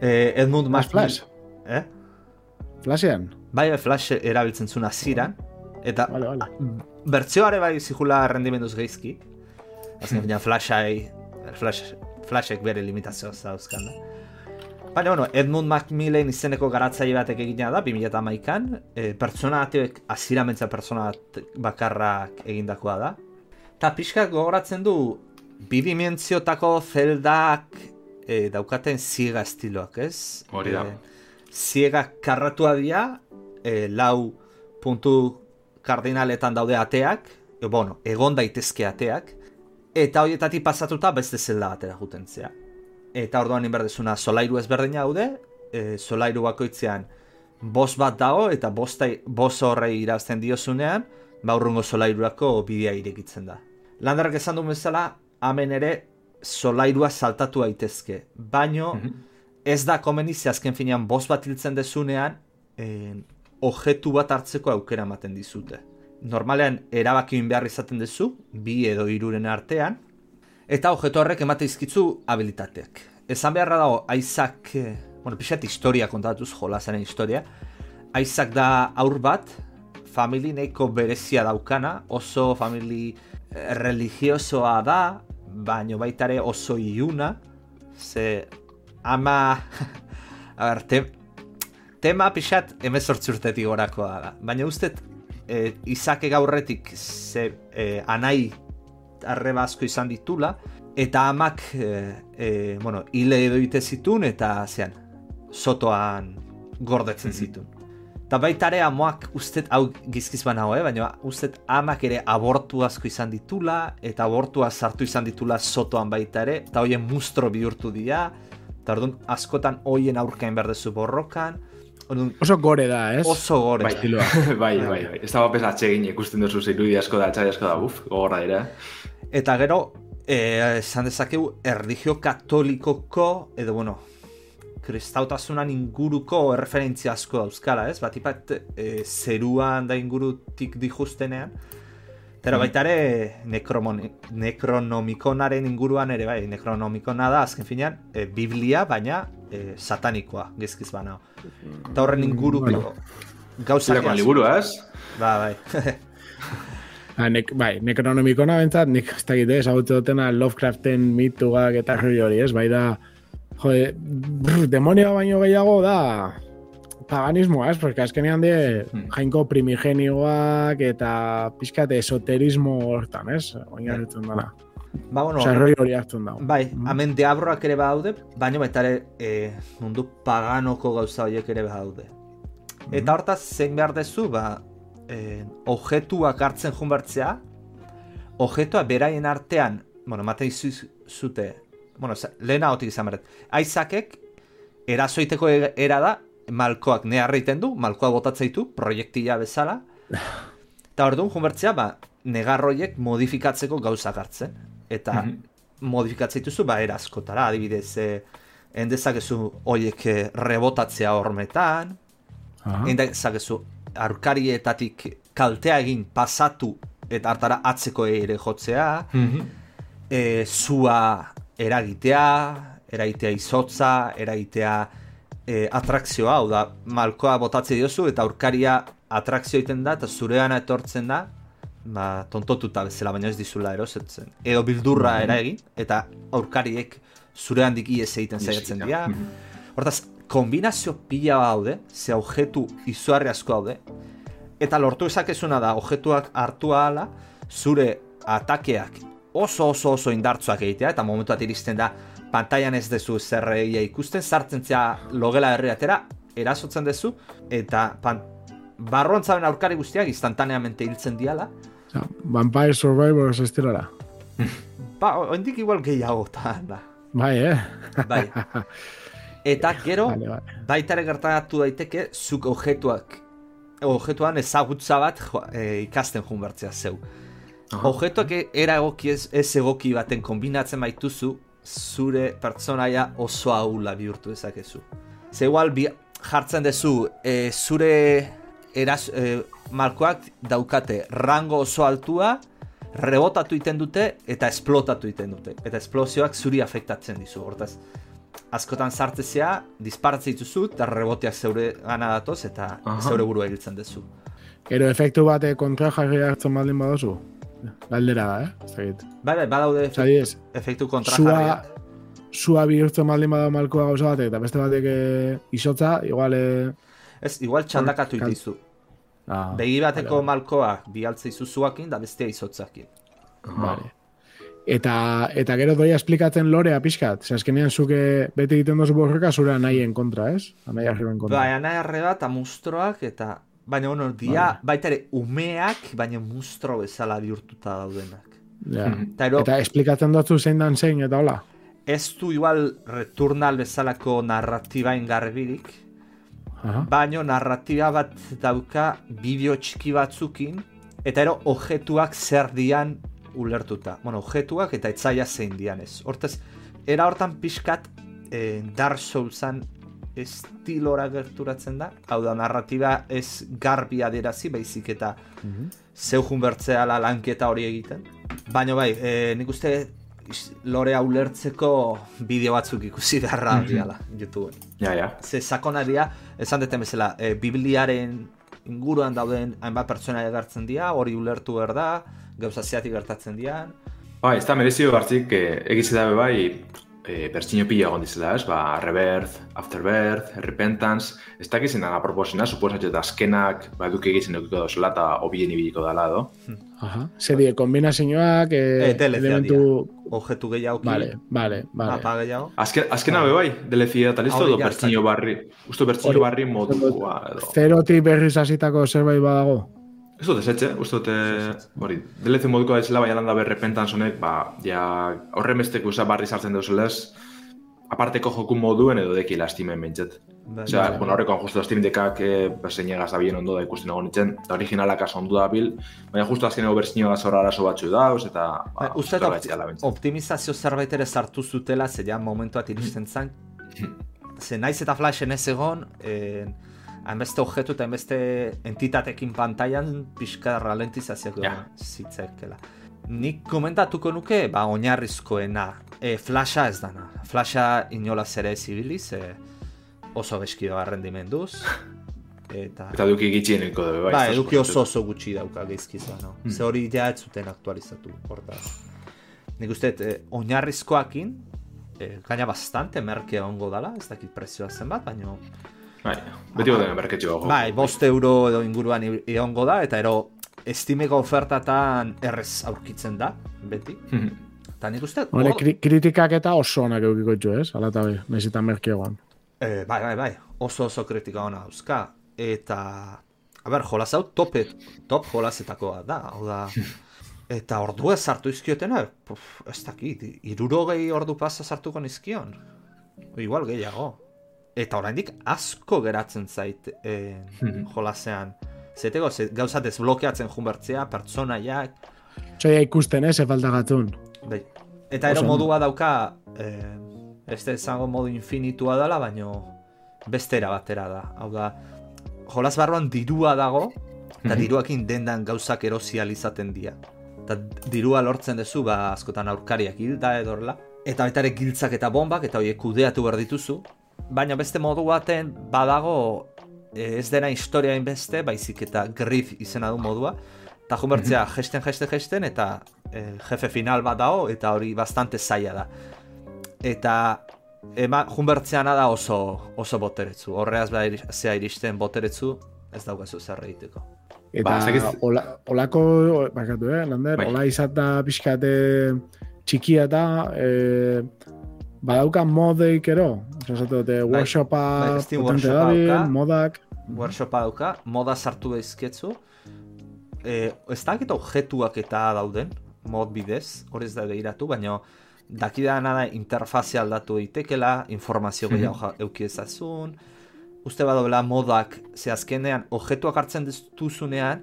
Eh, Edmund Mas Flash? Eh? Flashean? Bai, bai, flash erabiltzen zuen aziran. Eta vale, vale. bertzioare bai zikula rendimenduz geizki. Azken, mm. flashai, flash, flashek bere limitazioa zauzkan da. Baina, bueno, Edmund Macmillan izeneko garatzaile batek egina da, 2008an, e, pertsona batek, aziramentza pertsona bakarrak egindakoa da. Eta pixka gogoratzen du, bidimentziotako zeldak e, daukaten ziega estiloak, ez? Hori da. E, ziega karratua dira, e, lau puntu kardinaletan daude ateak, e, bueno, egon daitezke ateak, eta horietatik pasatuta beste zelda batera jutentzea. Eta orduan inberdezuna solairu ezberdina daude, e, solairu bakoitzean bos bat dago, eta bos horrei irazten diozunean, baurrungo solairurako bidea irekitzen da. Landarak esan du bezala, hemen ere solairua saltatu daitezke. Baino, mhm. ez da komenizi azken finean bos bat hiltzen dezunean, eh, ojetu bat hartzeko aukera ematen dizute. Normalean erabakin behar izaten duzu, bi edo iruren artean, eta ojetu horrek emate izkitzu habilitateak. Esan beharra dago, aizak, eh, bueno, pixat historia kontatuz, jolazaren historia, aizak da aur bat, famili neiko berezia daukana, oso famili eh, religiosoa da, baino baitare oso iuna, ze ama, a ber, tema pixat emezortzi urtetik gorakoa da. Baina ustet, e, izake gaurretik ze e, anai arreba asko izan ditula, eta amak, e, e, bueno, hile edo zitun, eta zean, sotoan gordetzen mhm. zitun. Eta baitare amoak ustet, hau gizkiz banago, eh? baina ustet amak ere abortu asko izan ditula, eta abortua sartu izan ditula sotoan baitare, eta hoien mustro bihurtu dira, eta orduan askotan hoien aurkain berdezu borrokan, Orduan, oso gore da, ez? Oso gore. Bai, bai, bai, bai, bai. Ez da bapes atsegin ikusten duzu zirudi asko da, txai asko da, uf, gogorra dira. Eta gero, eh, esan dezakegu, erligio katolikoko, edo, bueno, kristautasunan inguruko referentzia asko dauzkala, ez? Bat ipat, eh, zeruan da ingurutik dijustenean, Pero mm. baita ere nekronomikonaren inguruan ere bai, nekronomikona da azken finean e, Biblia, baina e, satanikoa, gezkiz bana. Eta horren inguru bueno. gauzak... liburu, ez? Ba, bai. Ha, ah, nek, bai, nekronomikona bentzat, nik ez dakit, ez, hau dutena Lovecraften mitugak eta hori ez, bai da, jode, demonia baino gehiago da, paganismoa, ez? Porque azkenean die hmm. jainko primigenioak eta pixkat esoterismo hortan, ez? Oina hartzen dara. Ba, bueno, Osa, hori hartzen dago. Bai, mm. amen deabroak ere badaude, baina baita ere e, mundu paganoko gauza horiek ere badaude. Mm. Eta hortaz, zein behar dezu, ba, e, objetuak hartzen junbertzea, objetua beraien artean, bueno, mate zute, bueno, lehena hotik izan beret, aizakek, erazoiteko e-, era da, malkoak ne harriten du, malkoa botatzeitu, proiektila bezala. Eta hor duen, junbertzea, ba, negarroiek modifikatzeko gauza hartzen. Eta mm -hmm. modifikatzeitu ba, erazkotara, adibidez, e, endezakezu oiek eh, rebotatzea hormetan, endezakezu arkarietatik kaltea egin pasatu eta hartara atzeko ere jotzea, mm zua eragitea, eragitea izotza, eragitea e, atrakzioa, hau da, malkoa botatze diozu eta aurkaria atrakzio egiten da, eta zureana etortzen da, ba, tontotuta bezala, baina ez dizula erosetzen. Edo bildurra mm -hmm. egin, eta aurkariek zure handik ies egiten zaiatzen dira. Mhm. Hortaz, kombinazio pila daude, ze objetu izuarri asko daude, eta lortu ezakezuna da, objetuak hartu ahala, zure atakeak oso oso oso indartzuak egitea, eta momentu bat iristen da, pantailan ez dezu zerreia ikusten, sartzen zea logela herriatera, erasotzen dezu, eta pan, barrontzaren aurkari guztiak instantaneamente hiltzen diala. Ja, Vampire Survivors estirara. ba, oindik igual gehiago, eta da. Bai, eh? bai. Eta gero, vale, vale. baitare gertatu daiteke, zuk objetuak, objetuan ezagutza bat e, ikasten junbertzea zeu. Objetuak era egoki ez, ez egoki baten kombinatzen baituzu, zure pertsonaia oso ahula bihurtu ezakezu. Ze igual bi jartzen dezu e, zure eraz, e, malkoak daukate rango oso altua, rebotatu iten dute eta esplotatu iten dute. Eta esplozioak zuri afektatzen dizu. Hortaz, askotan sartzezea, disparatzen dituzu eta reboteak zeure gana datoz eta Aha. zeure burua egiltzen dezu. Gero efektu bate kontra jarri hartzen baldin badozu? Galdera da, eh? Bai, bai, badaude efektu, efektu kontra jarria. zua bihurtzen maldin bada malkoa gauza batek, eta beste batek eh, isotza, igual... Eh... Ez, igual txandakatu itizu. Ah, Begi bateko vale, malkoak bialtze izu zuakin, da bestea izotzakin. Vale. Eta, eta gero doia esplikatzen lorea pixkat. Zer, azkenean zuke beti egiten dozu borroka zure nahien kontra, ez? Anai arreben kontra. Bai, anai arreba eta mustroak, eta... Baina, bueno, dia, vale. baita ere, umeak, baina mustro bezala bihurtuta daudenak. Ja. Eta, ero, eta esplikatzen dutzu zein dan zein, eta hola? Ez du igual returnal bezalako narratiba ingarbirik, baina narratiba bat dauka bideo txiki batzukin, eta ero objetuak zer dian ulertuta. Bueno, objetuak eta etzaia zein dian ez. Hortaz, era hortan pixkat eh, Dark Soulsan estilora gerturatzen da. Hau da, narratiba ez garbi aderazi, baizik eta mm -hmm. zeu junbertzea la lanketa hori egiten. Baina bai, e, nik uste lorea ulertzeko bideo batzuk ikusi beharra mm -hmm. YouTube. Ja, ja. Ze sakonaria, esan deten bezala, e, Bibliaren inguruan dauden hainbat pertsona egartzen dira, hori ulertu behar da, gauza zeatik gertatzen dian. Ba, ez da merezio gartzik, eh, egiz dabe bai, eh, bertxino pila egon dizela, ez? Ba, Rebirth, Afterbirth, Repentance, ez da gizien dana proposena, suposatxe eta azkenak, ba, eduki egizien eukiko dozela eta obien ibiliko dela, do? Hmm. Aha, zer die, kombinazioak, eh, eh, elementu... Objetu gehiago Vale, vale, vale. Apa gehiago. Azken, azkena be bai, delezia eta listo, do bertxino barri, usto bertxino barri modu. Zeroti berriz hasitako zerbait badago? Ez dut esetxe, uste dute, hori, delezen moduko da izela, baina landa berrepentan zonek, ba, ja, horre mestek barri sartzen dut zelez, aparteko joku moduen edo deki lastimen bintzet. Bai, Osea, bueno, horreko justu lastimen dekak, eh, ba, da bien ondo da ikusten egon nintzen, eta originalak aso ondo da bil, baina justu azken ego berzinio gaz horra arazo batzu dauz, eta... Ba, uste optimizazio zerbait ere sartu zutela, ze ja momentuat iristen zan, ze naiz eta flashen ez egon, eh, hainbeste objetu eta hainbeste entitatekin pantailan pixka ralentizazioak ja. zitzekela. Nik komentatuko nuke, ba, oinarrizkoena, e, flasha ez dana. Flasha inolaz ere zibiliz, e, oso beskido arrendimenduz. Eta, eta duki gitxieneko dabe, bai. Ba, eduki oso oso gutxi dauka geizkiza, no? Hmm. Ze hori ja ez zuten aktualizatu, horta. Nik uste, e, oinarrizkoakin, e, gaina bastante merke ongo dala, ez dakit prezioa zenbat, baina Bai, beti boten merketxo Bai, bost euro edo inguruan iongo da, eta ero estimeko ofertatan errez aurkitzen da, beti. Mhm. Eta nik uste... Hore, kri kritikak eta oso onak eukiko etxo, ez? Ala eta nezitan merkeagoan. Eh, bai, bai, bai, oso oso kritika hona dauzka. Eta, a ber, jolaz hau topet, top jolazetakoa da, hau da... Eta ordu ez sartu izkiotena, puf, ez dakit, iruro gehi ordu pasa sartuko nizkion. Igual gehiago eta oraindik asko geratzen zait e, jolasean. Zetego, ze, gauza desblokeatzen junbertzea, pertsonaiak... Txoia ikusten, eh, falta gatun. Bai. Eta ero modua dauka, e, ez da izango modu infinitua dela, baino bestera batera da. Hau da, jolas barruan dirua dago, eta mhm. diruakin dendan gauzak erosializaten dira. Eta dirua lortzen duzu, ba, askotan aurkariak hilda edorla. Eta baita ere giltzak eta bombak, eta horiek kudeatu behar dituzu baina beste modu baten badago e, ez dena historia beste, baizik eta grif izena du modua, eta jumertzea mm gesten, gesten, gesten, eta e, jefe final bat dago, eta hori bastante zaila da. Eta ema, junbertzeana da oso, oso boteretzu, horreaz behar zea iristen boteretzu, ez daukazu zer egiteko. Eta ba, ola, olako, bakatu, eh, Lander, bai. ola izata pixkate txikia eta eh, badauka modeik ero, esatu dute, bai, workshopa bai, potente dabil, modak. Workshopa dauka, moda sartu daizketzu. E, ez dakit objetuak eta dauden, mod bidez, hori ez da behiratu, baina dakidana da interfazia aldatu eitekela, informazio gehiago mm -hmm. eukiezazun, uste badobela modak, ze azkenean, objetuak hartzen duzunean,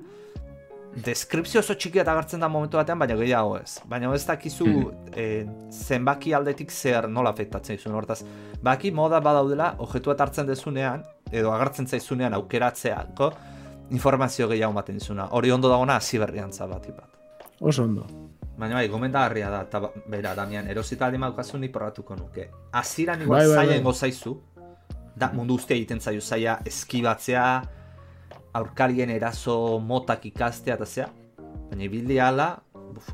deskripzio oso txiki eta agertzen da momentu batean, baina gehiago ez. Baina ez dakizu mm. zenbaki aldetik zer nola afektatzen izun. Hortaz, baki moda badaudela, objetu bat hartzen dezunean, edo agertzen zaizunean aukeratzeako, informazio gehiago maten izuna. Hori ondo dagona, hasi berrian bat bat. Oso ondo. Baina bai, gomendagarria da, eta bera, Damian, erosita aldi maukazu ni porratuko nuke. Aziran igual bai, bai, bai. zaizu, da mundu uste egiten zaizu zaia eskibatzea, aurkarien eraso motak ikastea eta zea. Baina ibildi ala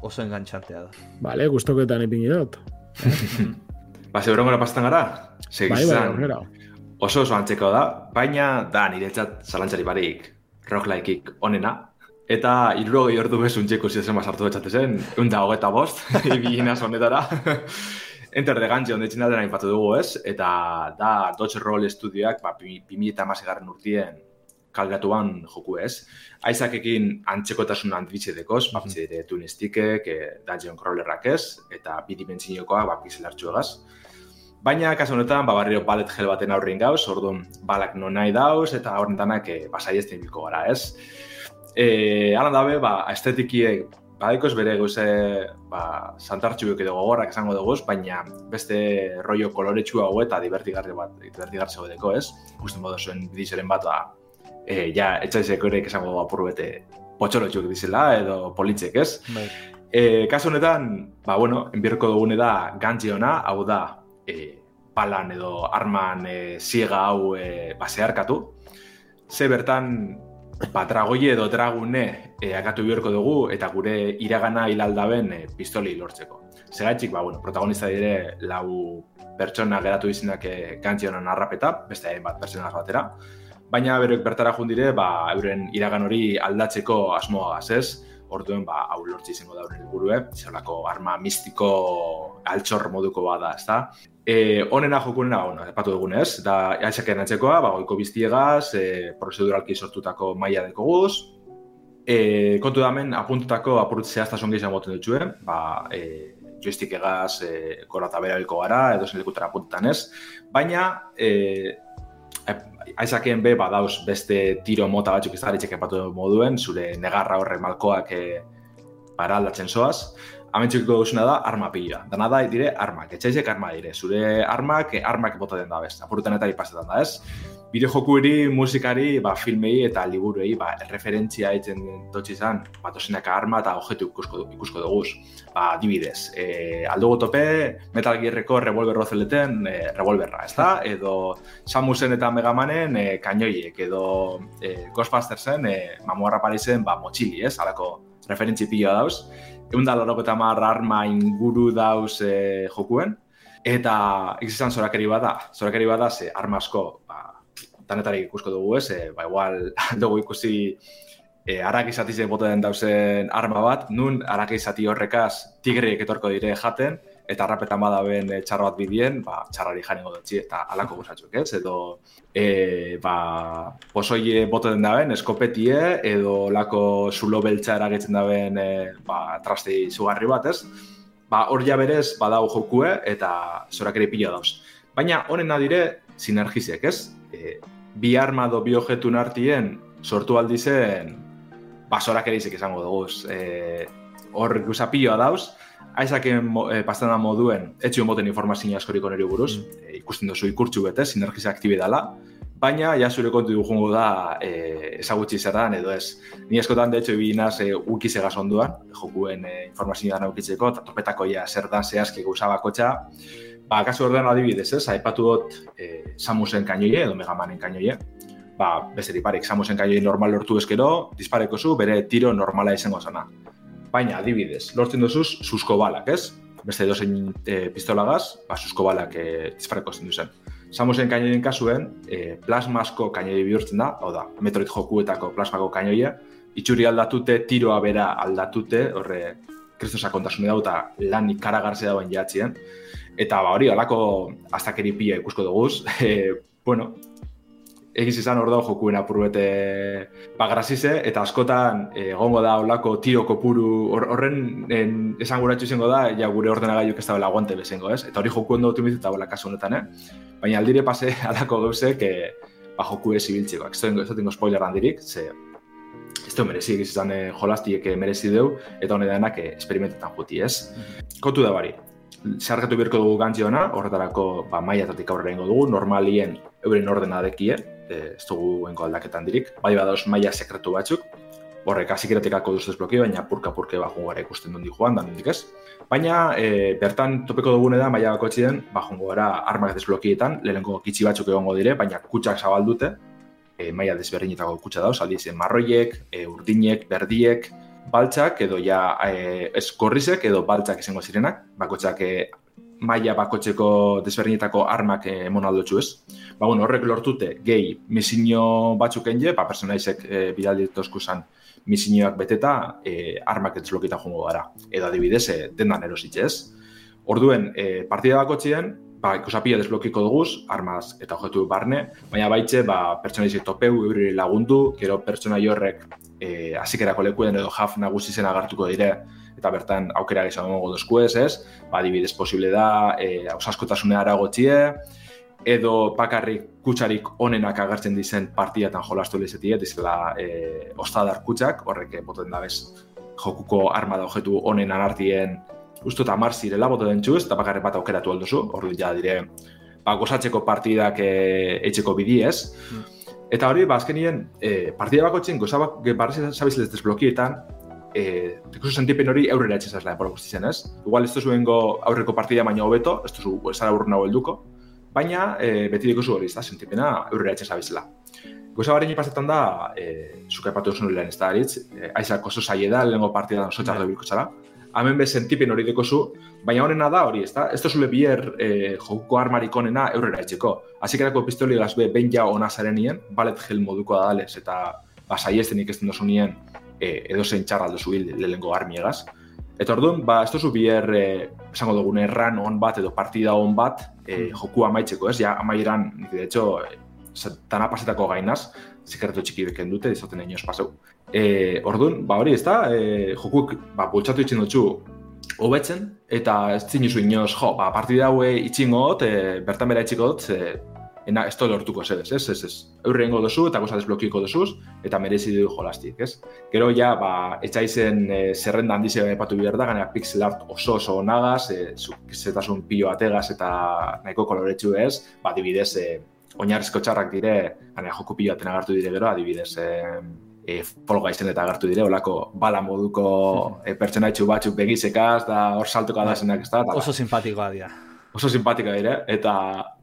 oso engantxantea da. Bale, guztoketan ipin dut. Ba, zeuron gara pastan gara? Bai, bai, Oso oso antzeko da, baina da niretzat zalantzari barik roguelikeik onena. Eta irurogei ordu bezun txeko zitzen basartu betxatezen, unda hogeta bost, ibigina zonetara. Enter the Gungeon ondetzen aldera infatu dugu ez, eta da Dodge Roll Studioak, ba, 2008 garren urtien kalgatuan joku ez. Aizakekin antzekotasun handitxe dekoz, mm -hmm. dire tunistikek, e, dungeon crawlerrak ez, eta bidimentziniokoa, ba, pixelartxu egaz. Baina, kasu honetan, ba, barrio balet gel baten aurrin gauz, orduan balak non nahi dauz, eta horren danak e, basai ez bilko gara ez. E, Alan dabe, ba, estetikie, badaikoz bere gauze, ba, santartxu edo gogorrak esango dugu, baina beste rollo koloretsua hau eta divertigarri bat, divertigarri deko ez. Gusten modu zuen bidizaren bat, ba, e, ja, etxaizeko ere esango apur bete potxorotxuk dizela edo politzek, ez? Bai. E, kasu honetan, ba, bueno, enbierko dugune da gantzi ona, hau da, e, palan edo arman e, ziega hau e, basearkatu. Ze bertan, ba, dragoi edo dragune e, akatu biherko dugu eta gure iragana hilaldaben e, pistoli lortzeko. Zegatxik, ba, bueno, protagonista dire lau pertsona geratu izinak e, gantzi honan arrapeta, beste bat pertsona batera baina berek bertara jundire, ba, euren iragan hori aldatzeko asmoa ez? Orduen, ba, hau lortzi izango da horren helburue, zelako arma mistiko altxor moduko bada, ez da? E, onena jokunena, bueno, epatu dugunez, da, jaitzakean atzekoa, ba, goiko biztiegaz, e, prozeduralki sortutako maila deko guz, e, kontu damen, apuntutako apurut zehaztasun gehiago moten dutxue, ba, e, joistik egaz, e, korata bera gara, edo zen lekutan apuntutan ez, baina, e, aizakeen be badauz beste tiro mota batzuk ez daritxek epatu moduen, zure negarra horre malkoak e, para aldatzen zoaz. Amentxukiko duzuna da arma pila. Dana da dire armak, etxaizek arma dire. Zure armak, armak bota den da bez. Apurutan eta ipasetan da ez bideo jokuri, musikari, ba, filmei eta liburuei ba, referentzia egiten dutxi izan, ba, arma eta objetu ikusko, ikusko dugu. Ba, dibidez, e, aldo tope, Metal Gearreko revolver rozeleten e, revolverra, ez da? Edo Samusen eta Megamanen e, kainoiek, edo e, Ghostbustersen e, mamuarra parizen ba, motxili, ez? Alako referentzi pila dauz. Egun da loroko eta arma inguru dauz e, jokuen. Eta ikizan zorakeri bada, zorakeri bada ze armasko ba, danetari ikusko dugu ez, e, ba igual dugu ikusi e, arak izati zen den dauzen arma bat, nun arak izati horrekaz tigreek etorko dire jaten, eta harrapetan bada ben e, txarro bat bidien, ba, txarrari janengo dutxi, eta alako guzatzuk, ez? Edo, e, ba, posoie bote den daben, eskopetie, edo lako zulo beltza eragetzen daben, e, ba, trasti zugarri bat, ez? Ba, hor ja berez, badau jokue, eta zorak ere pila dauz. Baina, honen dire, sinergiziek, ez? E, bi arma do bi objetu nartien sortu aldi zen basorak ere izek izango dugu. E, hor guzapioa dauz, aizaken e, pastana moduen, etxion boten informazioa askorik oneri buruz, mm. e, ikusten duzu ikurtxu bete, sinergizia aktibi dela, baina ja zure kontu dugu da e, ezagutzi zerran edo ez. Ni eskotan, de hecho, ibi inaz e, ukizegaz onduan, jokuen e, informazioa naukitzeko, eta topetako ja zer da zehazki gauzabako txa, Ba, kasu ordean adibidez, ez, aipatu dut e, Samusen kainoie, edo Megamanen kainoie. Ba, beste diparek, Samusen kainoie normal lortu ezkero, dispareko zu, bere tiro normala izango zana. Baina, adibidez, lortzen duzuz, susko balak, ez? Beste dozein e, pistolagaz, ba, susko balak e, dispareko zen duzen. Samusen kainoien kasuen, e, plasmasko kainoi bihurtzen da, hau da, Metroid jokuetako plasmako kainoia, itxuri aldatute, tiroa bera aldatute, horre, kristosa kontasune dauta lan ikaragarze dauen jatzien, Eta ba hori, alako aztakeri pila ikusko dugu. E, bueno, egiz izan hor dago jokuen apurbete bagrazize, eta askotan egongo da olako tiro kopuru horren en, esan gura izango da, ja gure ordenagaiuk ez da bela aguante bezengo, ez? Eta hori joku ondo otu eta bela kasu honetan, eh? Baina aldire pase alako gauzek e, ba, joku ez ibiltzeko. Ez da tengo spoiler handirik, ze ez da merezi egiz izan eh, jolastiek merezi deu, eta honetan denak eh, esperimentetan juti, ez? Mhm. Kontu da bari, zarkatu birko dugu gantziona, horretarako ba, maiatatik aurrera ingo dugu, normalien euren ordena dekie, e, ez dugu enko aldaketan dirik, bai badauz maia sekretu batzuk, horrek azikiratekako duz desblokio, baina purka-purke ba, gara ikusten dundi joan, dan ez. Baina, e, bertan topeko dugune da, maia bako ba, jungo gara armak desblokietan, lehenko kitsi batzuk egongo dire, baina kutsak zabaldute, e, maia desberdinetako kutsa dauz, aldiz, marroiek, e, urdinek, berdiek, baltzak edo ja e, ez gorrizek edo baltzak izango zirenak, bakotxak e, maila bakotzeko desberdinetako armak emon aldotxu ez. Ba, bueno, horrek lortute, gehi, misinio batzuk enge, ba, personaizek e, bidaldi zan misinioak beteta, e, armak ez lokita jongo gara. Edo adibidez, e, dendan erositxe ez. Orduen, e, partida bakotxien, ba, ikusapia desblokiko duguz, armaz eta objektu barne, baina baitxe, ba, pertsonaizik topeu, eurri lagundu, gero pertsonai horrek e, azikerako lekuen edo jaf nagusi zen agartuko dire, eta bertan aukera izango gogo dozku ez, ez? Ba, adibidez, posible da, e, ausaskotasunea aragotxie, edo bakarrik kutsarik onenak agertzen dizen partiatan jolastu lehizetie, dizela e, ostadar kutsak, horrek boten da bez, jokuko arma da objektu onen anartien usto eta mar zirela bote den txuz, eta bakarrik bat aukeratu alduzu, hor ja dire, ba, gozatzeko partidak e, etxeko bidi ez. Mm. Eta hori, ba, azkenien, e, partida bako txin, gozabak, barri zabizilez desblokietan, e, tekuso sentipen hori aurrera etxezaz la epora guztizien, ez? Igual, ez tozu aurreko partida baina hobeto, ez tozu zara urruna helduko, baina e, beti dikuzu hori, ez da, sentipena aurrera etxezaz bizela. Goza barri pasetan da, e, zuka epatu duzu lehen ez da, aritz, e, aizak oso zaie da, lehenko partida oso txarra bai. zara, hemen be sentipen hori dekozu, baina honena da hori, ezta? Ez tozule bier e, joko armarik onena eurrera etxeko. Azikerako pistoli gazbe, ben ja ona zarenien, balet gel moduko da dalez, eta basai ez denik ez den dozu nien, e, edo zein txarra aldo zuhil lehenko armiegaz. Eta orduan, ba, ez tozu bier, e, esango dugun, erran on bat edo partida on bat e, joku amaitzeko, ez? Ja, amaieran, de hecho, e, tana pasetako gainaz, sekretu txiki beken dute, izaten egin paseu. E, orduan, ba hori ez da, e, jokuk ba, bultzatu itxin dutxu hobetzen, eta ez zin juzu inoz, jo, ba, partida haue itxingo dut, e, bertan bera itxiko dut, e, ena, ez lortuko ez, ez, ez, ez, eurrengo dozu eta goza desblokiko dozuz, eta merezi du jolastik, ez? Gero ja, ba, etxaizen e, zerrenda handize epatu behar da, ganea pixel art oso oso nagaz, e, zetasun pilo ategaz eta nahiko koloretsu ez, ba, dibidez, e, oinarrizko txarrak dire, ganea joko pilo aten agartu dire gero, adibidez, e, e, folga izan eta agertu dire, olako bala moduko e, pertsonaitxu batzuk begizekaz, da hor saltuko da zenak ez da. Oso simpatikoa dira. Oso simpatikoa dire, eta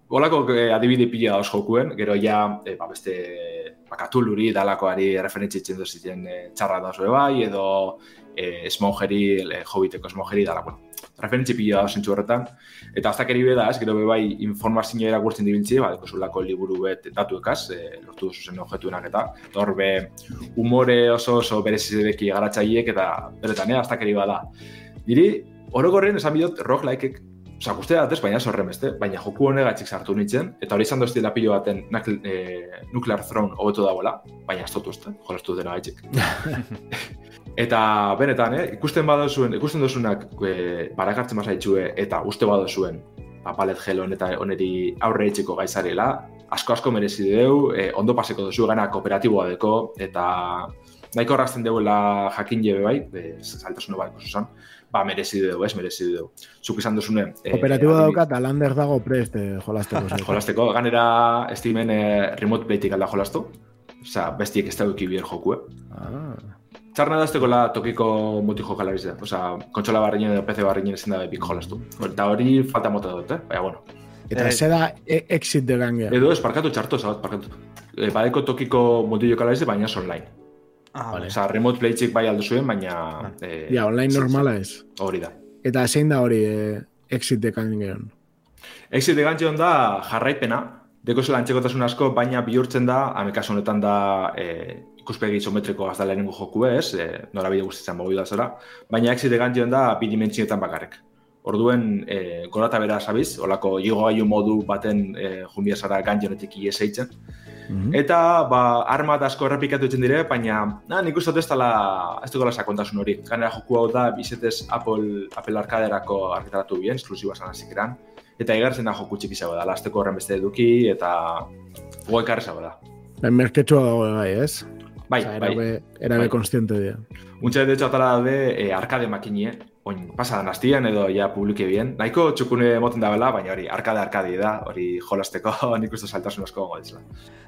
olako e, adibide pila da jokuen, gero ja, e, ba, beste bakatuluri dalakoari referentzitzen duzien e, txarra da bai, edo e, smongeri, e, hobiteko smongeri dalako referentzi pila da zentzu horretan. Eta aztak eri beda, ez, gero bai informazio erakurtzen dibiltzi, ba, zulako liburu bet datu ekaz, e, lortu duzu zen objetuenak eta hor be umore oso oso berezizedeki garatzaiek eta beretan, eh, aztak eri bada. Diri, orokorren esan bidot, rock likeek Osa, guztia datez, baina zorren beste, baina joku honegatxik sartu nintzen, eta hori izan dozti pilo baten e, Nuclear Throne hobetu dagoela, baina ez totu ezte, jolastu dena gaitxik. eta benetan, eh, ikusten badozuen, ikusten dozunak e, barakartzen mazaitxue, eta uste badozuen, palet gel eta oneri aurre etxiko gaizarela, asko-asko merezi deu, e, ondo paseko dozu gana kooperatiboa deko, eta nahiko horrazten deuela jakin jebe bai, e, saltasune bai, ba, merezi dugu, ez, merezi dugu. Zuk izan duzune... Eh, Operatibo eh, daukat, alander dago prest eh, jolasteko. jolasteko, ganera estimen eh, remote playtik alda jolastu. Osa, bestiek ez da duki bier joku, eh? Ah. Txarna da la tokiko muti jokala bizea. Osa, kontsola barriñen edo PC barriñen ezin da bik jolastu. Eta hori falta mota dut, eh? Baina, bueno. Eta ez da e exit de gangea. Edo ez, parkatu txarto, zabat, parkatu. E, badeko tokiko muti jokala bizea, baina online. Ah, vale. Osa, remote play bai aldo zuen, baina... Ah. Eh, ja, online normala ez. Hori da. Eta zein da hori eh, exit de geron? Exit de da jarraipena. Deko zela antxekotasun asko, baina bihurtzen da, amekasun honetan da eh, ikuspegi isometriko azda lehenengo joku ez, eh, nora bide guztitzen bogu da zora. Baina exit de da bidimentsionetan bakarrik. Orduen, eh, gorata bera sabiz, olako igo modu baten eh, jumbia zara gantzionetik ieseitzen. -hmm. Eta ba, arma asko errepikatu etzen dire, baina na, nik uste ez dela ez dugu sakontasun hori. Ganera joku hau da, bizetez Apple, Apple Arkaderako argitaratu bien, esklusiba zan hasik eran. Eta egartzen da joku txiki zago da, lasteko horren beste eduki, eta goa ekarri zago da. Ben merketsua dago bai, ez? Bai, Osa, bai. Erabe bai. konstiente dira. Untxe, de hecho, atala de eh, arcade makinie, oin pasadan hastian edo ja publike bien. Nahiko txukune moten da bela, baina hori arkade arkadi da, hori jolasteko nik uste saltasun asko gongo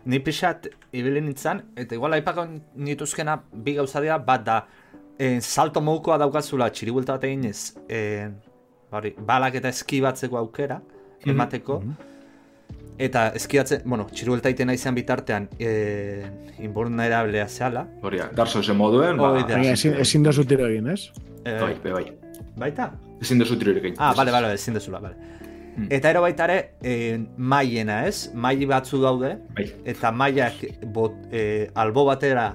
Ni pixat ibili nintzen, eta igual aipako nituzkena bi gauzadia bat da e, salto modukoa daukazula txiribulta bat egin ez, e, bari, balak eta eskibatzeko aukera, mhm. emateko, mm -hmm. Eta eskiatzen, bueno, txiruelta iten izan bitartean e, inbornerablea zehala. Hori, darzo zen moduen, ba, ezin, ezin dozu tiro egin, ez? bai, bai. baita? Ezin duzu tirorik egin. Ah, bale, bale, ezin dezula, bale. Hmm. Eta ero baita ere, e, maiena ez, maili batzu daude, Bai. eta mailak bot, e, albo batera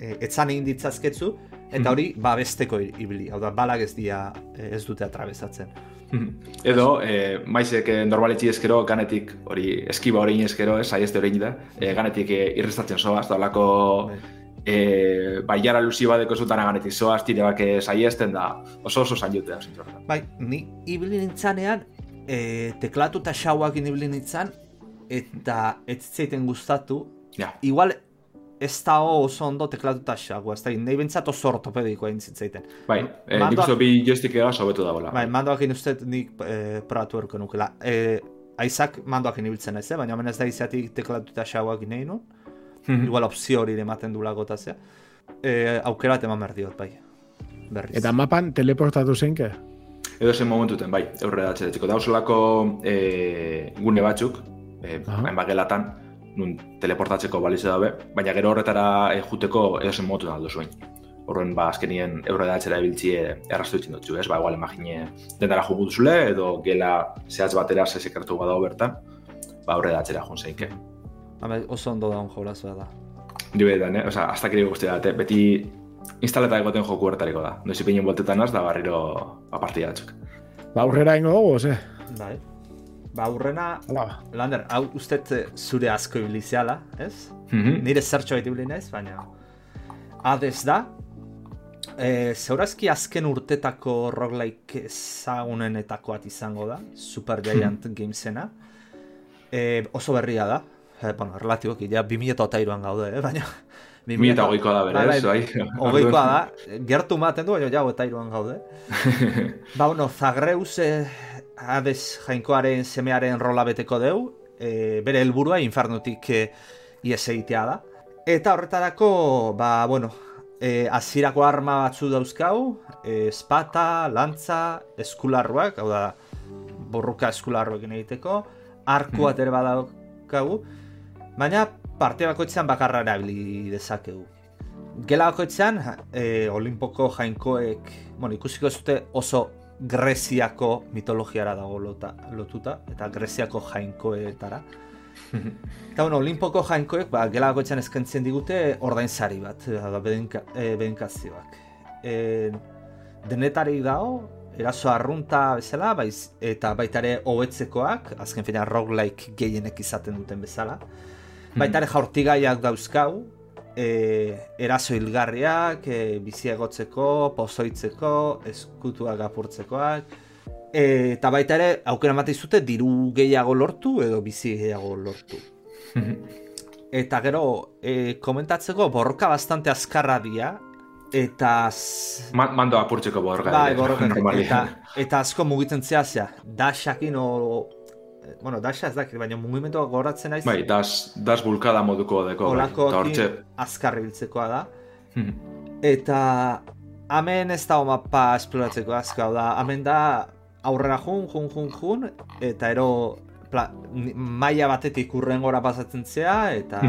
e, etzan egin ditzazketzu, eta Mhm. hori babesteko ibili, hau da, balak ez dia, ez dute atrabesatzen. Edo, eh, maizek eh, normalitzi eskero, ganetik, hori, eskiba hori eskero, ez, aieste hori da, eh, ganetik eh, irrestatzen zoaz, da olako Bai. eh, baiara luzi badeko zutana ganetik zoaz, tire bak saiesten da, oso oso zain jutea. Bai, ni ibili nintzanean, e, teklatu eta xauak ibili nintzan, eta ez zitzaiten gustatu, Ja, igual ez da oso ondo teklatu eta xaua, ez da, nahi bentsat oso ortopedikoa intzitzaiten. bai, eh, Mandoak- nik uste bi joystick egaz hobetu dagoela. Bai, mandoak uste nik e, probatu erko nukela. E, aizak mandoak ibiltzen ez, eh? baina hemen ez da izatik teklatu xauak nahi nun. Mhm. Igual opzio hori ematen du lagotazea. E, aukera bat eman behar diot, bai. Berriz. Eta mapan teleportatu zeinke? Edo zen momentuten, bai, aurre da txetiko. Dauzelako e, gune batzuk, e, Aha. hainbat gelatan, nun teleportatzeko balize dabe, baina gero horretara e, juteko edo zen momentutan aldo zuen. Horren, ba, azkenien eurre da etxera ebiltzie errastu ditzen dutzu, ez? Ba, igual, imagine, dendara jugu duzule, edo gela zehatz batera ze sekretu badago bertan, ba, aurre da etxera jun zeinke. Hame, oso ondo daun jolaz da. Dibetan, eh? Osa, hasta kiri guztia date, beti instaleta egoten joku bertariko da. Noiz ipinen boltetan az, da barriro apartia batzuk. Ba, aurrera ingo dugu, ze? Bai. Ba, urrena, Hala, Lander, hau ustet eh, zure asko ibiliziala, ez? Mhm. Nire zertxo ibili naiz, baina Hades da e, Zeurazki azken urtetako roguelike ezagunenetako bat izango da Super Giant Gamesena e, Oso berria da e, bueno, relatiboki, ja 2008an gaude, eh? baina Mila eta hogeikoa da bere, Bai, ez, bai. Hogeikoa da, gertu maten du, baina jau eta iruan gaude. ba, bueno, Zagreus eh, Hades jainkoaren semearen rola beteko deu, eh, bere helburua infernutik eh, ies egitea da. Eta horretarako, ba, bueno, eh, azirako arma batzu dauzkau, eh, espata, lantza, eskularruak, hau da, borruka eskularruekin egiteko, arku bat ere badaukagu, baina parte bakoitzean bakarra erabili dezakegu. Gela bakoitzean, e, Olimpoko jainkoek, bueno, ikusiko ez dute oso Greziako mitologiara dago lota, lotuta, eta Greziako jainkoetara. Eta bueno, Olimpoko jainkoek, ba, gela bakoitzean eskaintzen digute ordainsari bat, da, bedenka, e, bedenkazioak. E, denetarik dago, eraso arrunta bezala, baiz, eta baita ere hobetzekoak, azken fina roguelike gehienek izaten duten bezala. Baita ere jaurtigaiak dauzkau, e, eraso hilgarriak, e, bizi egotzeko, pozoitzeko, eskutuak apurtzekoak, e, eta baita ere aukera ematen zute diru gehiago lortu edo bizi gehiago lortu. Eta gero, e, komentatzeko borroka bastante azkarra dira, eta... z- Ma- Mando apurtzeko borroka. Bai, borroka, eta, eta asko mugitzen zehazia. Dashakin o... eh, Bueno, dasha ez dakit, baina mugimenduak goratzen naiz. Bai, das, das bulkada moduko deko. Bai. Eta Olakoekin hortxe, azkar ibiltzekoa da. Mhm. Eta hemen ez da mapa esploratzeko azka, hau da, hemen da aurrera jun, jun, jun, jun, eta ero pla, maila batetik urrengora pasatzen zea, eta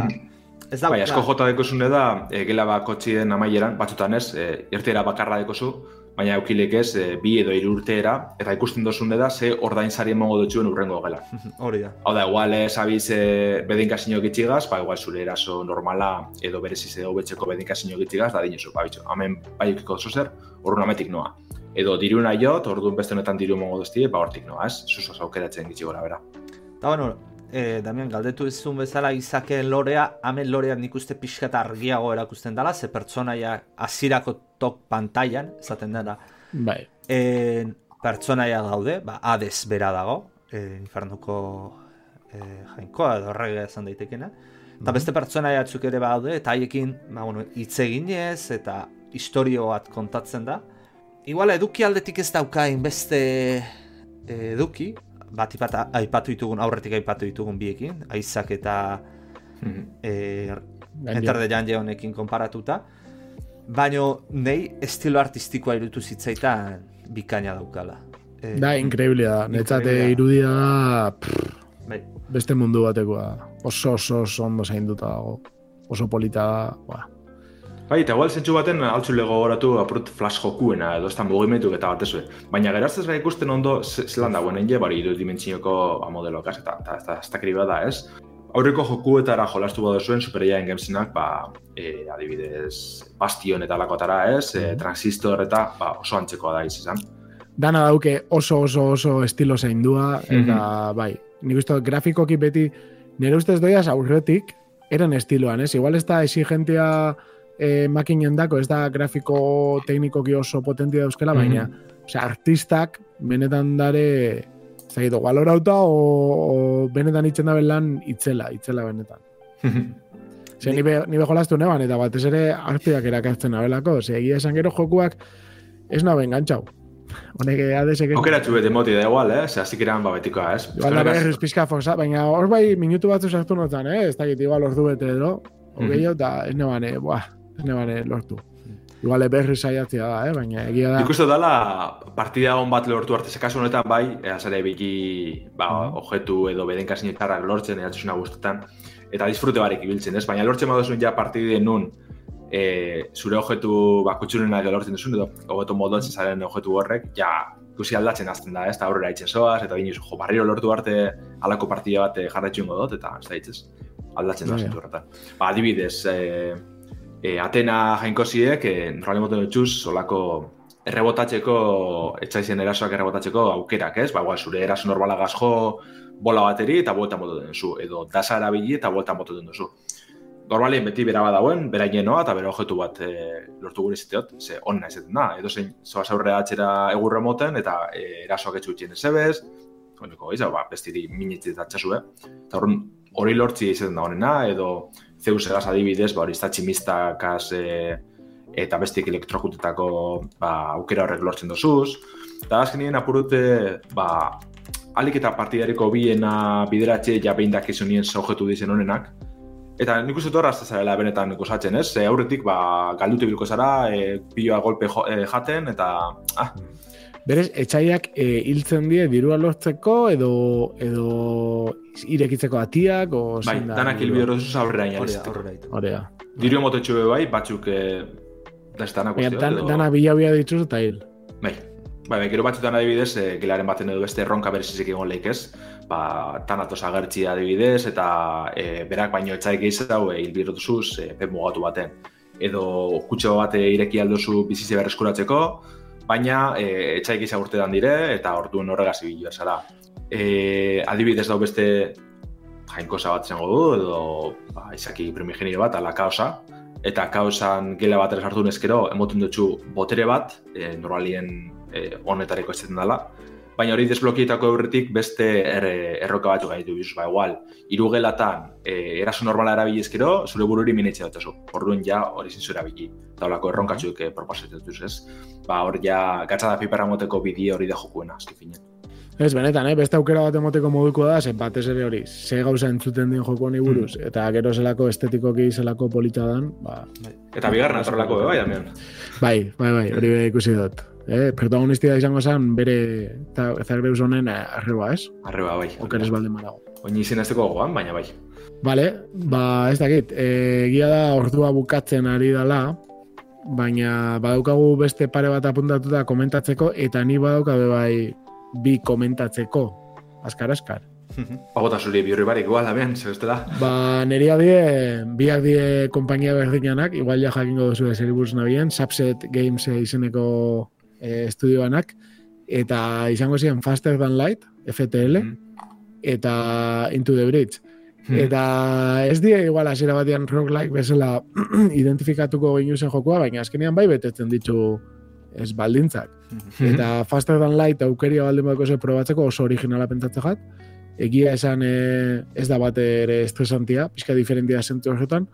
ez da... Bai, asko jota dekozune da, e, gela bakotxien amaieran, batzutan ez, e, irteera bakarra dekozu, baina eukilek ez, e, bi edo hiru urteera, eta ikusten dozune da, ze ordainsari emongo dutxuen urrengo gela. Hori da. Hau da, igual ez abiz e, bedinkasinok itxigaz, ba, igual zure eraso normala edo bereziz edo betzeko bedinkasinok itxigaz, da dinezu, ba, bitxo, hemen bai eukiko oso zer, urrun ametik noa. Edo diru nahi jot, orduan beste honetan diru emongo duztie, ba, hortik noa, ez? Zuzaz aukeratzen gitxi gora, bera. Eta bueno, eh, Damian, galdetu izun bezala izakeen lorea, hemen lorea nik uste pixka argiago erakusten dela, ze pertsonaia azirako top pantailan, esaten dela, Bai. En, pertsonaia daude, ba, Hades bera dago, e, infernuko e, jainkoa edo horrega esan daitekena. Eta beste pertsonaia batzuk ere badaude, eta haiekin, ba, bueno, hitz eginez eta historio bat kontatzen da. Igual eduki aldetik ez dauka beste eduki, bat ipata, aipatu ditugun, aurretik aipatu ditugun biekin, aizak eta Mhm. e, Gainera. Enter the Gungeon honekin konparatuta. Baino nei estilo artistikoa irutu zitzaitan bikaina daukala. E, Da, inkreiblia da. Netzate irudia da, pff, bai, beste mundu batekoa. Oso, oso, oso ondo zainduta dago. Oso polita da, ba. Bai, eta igual zentsu baten altzu lego goratu apurut flash jokuena edo ez da mugimendu eta bat ezue. Baina geraztez bai ikusten ondo zelan dagoen egin, bari iru dimentsioko modeloak, ez, eta, eta, eta, eta, eta, da, ez? Aurreko jokuetara jolastu bada zuen Supergiant Gamesenak, ba, e, adibidez, Bastion eta lakotara, ez? E, transistor eta ba, oso antzekoa da izan. Dana dauke oso oso oso estilo zein dua, eta mm bai, nik uste grafikoki beti, nire ustez doiaz aurretik, eren estiloan, ez? Igual ez da exigentia e, makinen dako, ez da grafiko teknikoki oso potentia dauzkela, mm -hmm. baina artistak benetan dare zaitu, galorauta o, o benetan itzen da lan itzela, itzela benetan. Ze ni be, ni jolastu neban, eta batez ere artiak erakartzen nabelako, ze egia esan gero jokuak ez nabe engantzau. Honek adesek... Okera txubete moti da igual, eh? Ze asik iran babetikoa, ez? Igual da berriz pizka fosa, baina hor bai minutu batzu sartu notan, eh? Ez da igual ordu bete edo. Ogei mm -hmm. eta ez neban, eh? Buah, nebane lortu. Igual berri saiatzea da, eh? baina egia da. Ikusten dala partida on bat lortu arte kasu honetan bai, azare biki ba, uh objetu edo beden kasinetarrak lortzen eratzuna guztetan, eta disfrute barik ibiltzen, ez? Baina lortzen baduzun ja partidien nun, e, zure objetu bakutsunenak lortzen duzun, edo hobeto moduatzen zaren objetu horrek, ja, ikusi aldatzen azten da, ez? Eta aurrera itzen zoaz, eta bine, jo, barriro lortu arte alako partida bat jarretxun godot, eta ez da itzez, aldatzen da, zentu horretan. Ba, adibidez, e, e, Atena jainkoziek, e, normali moten dutxuz, solako errebotatzeko, etxaizien erasoak errebotatzeko aukerak, ez? Ba, igual, zure eraso normala gazjo bola bateri eta buelta moto den zu, edo dasa erabili eta buelta moto den duzu. Normalien beti bera badauen, bera noa eta bera objektu bat e, lortu gure izateot, ze onna izaten da. Edo zein, zoaz aurre atxera egurre moten eta e, erasoak etxu utxien ezebez, izan, ba, bestiri minitzi eta txasu, eh? Eta hori lortzi izaten da honena, edo Zeus egaz adibidez, ba, hori tximistakaz e, eta bestik elektrokutetako ba, aukera horrek lortzen dozuz. Eta azken apurute, ba, alik eta partidariko biena bideratxe ja behin dakizu nien zaujetu dizen honenak. Eta nik uste torra zarela benetan nik usatzen, ez? E, aurretik, ba, galdute bilko zara, e, piloa golpe jo, e, jaten, eta... Ah. Berez, etxaiak e, hiltzen die dirua lortzeko edo edo irekitzeko atiak o bai, danak hilbide horretuz aurrera inalizteko. Horea. Diru motetxu bai, batzuk e, da estana kustio. Dan, edo... Dana bila bila dituz eta hil. Bai, bai, bai, gero batzutan adibidez, e, gilaren baten edo beste erronka berezizik egon lehik ez, ba, tanatos agertzi adibidez, eta e, berak baino etxaik gehiago e, hilbide horretuz e, mugatu baten. Edo kutxo bat ireki aldozu bizize berreskuratzeko, baina e, etxaik izagurte dire eta orduan horregaz ibilu zara. E, adibidez dau beste jainkosa bat zengo du, edo ba, izaki primigenio bat, ala kaosa, eta kaosan gela bat sartu nezkero, emoten dutxu botere bat, e, normalien e, honetareko ez dela, baina hori desblokietako eurretik beste er, erroka bat gaitu bizuz, ba, igual, irugelatan e, eraso normala erabilizkero, zure bururi minetxe dut orduan ja hori zinzu erabili, eta horako erronkatzuk e, proposatzen ez? Ba, hor ja, gatsa da piperra moteko bideo hori da jokuena, azki finen. Ez, benetan, eh? beste aukera bat emoteko moduko da, zen batez ere hori, ze gauza entzuten den joko honi buruz, mm. eta gero zelako estetikoki zelako polita dan, ba... Eta bigarna, zorrelako, bai, damian. Bai, bai, bai, hori ikusi dut eh, protagonistia izango zen bere Zagreus honen eh, arreba, ez? Arreba, bai. Okeres balde marago. Oini izin ez gogoan, baina bai. Vale, ba, ez dakit, e, egia da ordua bukatzen ari dala, baina badaukagu beste pare bat apuntatuta komentatzeko, eta ni badaukabe bai bi komentatzeko, askar, askar. Bagota zuri bi horri barik, igual, amen, da. Ba, niri adie, biak die kompainia berdinanak, igual ja jakingo duzu ez eribuz nabien, Subset Games izeneko e, estudioanak, eta izango ziren Faster Than Light, FTL, mm. eta Into the Bridge. Mm. Eta ez die igual hasiera batean roguelike bezala identifikatuko gehiu zen jokoa, baina azkenean bai betetzen ditu ez baldintzak. Mm. Eta Faster Than Light aukeria baldin badako ze probatzeko oso originala pentsatze jat, egia esan e, ez da bat ere estresantia, pixka diferentia zentu horretan,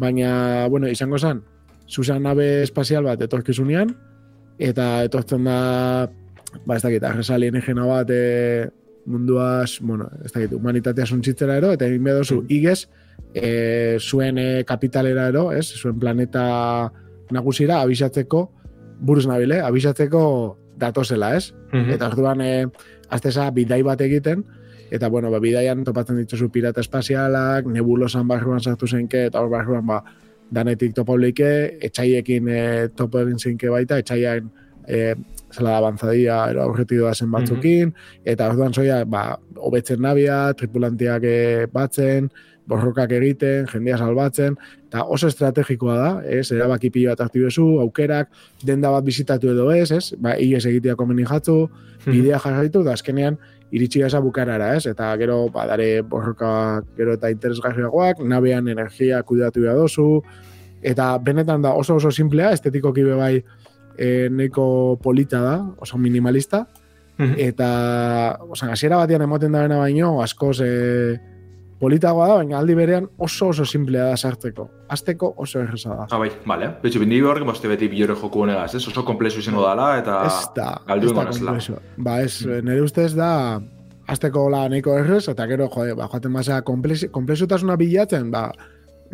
baina, bueno, izango zen, Susan nabe espazial bat etorkizunean, eta etortzen da ba ez dakit arresa bat e, munduaz bueno ez dakit humanitatea suntzitzera ero eta egin bedozu mm. igez e, zuen e, kapitalera ero ez? Zuen planeta nagusira abisatzeko buruz nabile abisatzeko datozela ez? Mm eta orduan e, azteza bidai bat egiten eta bueno ba, bidaian topatzen dituzu pirata espazialak nebulosan barruan sartu zenke eta hor barruan ba danetik topo leike, etxaiekin e, topo egin zinke baita, etxaiain e, zela da banzadia, ero aurretik zen batzukin, eta orduan zoia, ba, hobetzen nabia, tripulantiak e, batzen, borrokak egiten, jendia salbatzen, eta oso estrategikoa da, ez, erabaki pilo bat aktibezu, aukerak, denda bat bizitatu edo ez, ez, ba, ies egitea komeni jatzu, hmm. bidea jarraitu, da azkenean, iritsi gaza bukarara, ez, eta gero, ba, dare borroka gero eta interesgarriagoak, nabean energia kudatu da dozu, eta benetan da oso oso simplea, estetiko kibe bai, e, neko polita da, oso minimalista, hmm. eta, osan, hasiera batian emoten da baino, askoz, eh, politagoa da, baina aldi berean oso oso simplea da sartzeko. Azteko oso erresa da. Ah, bai, bale. Betxu, bindi hor, boste beti bilore joku honegaz, ez? Oso komplexu izango dala, eta ez da, galdu ez da komplexu. Ba, ez, mm. nire ustez da, azteko la neko errez, eta gero, jode, ba, joaten mazera komplexutasuna bilatzen, ba,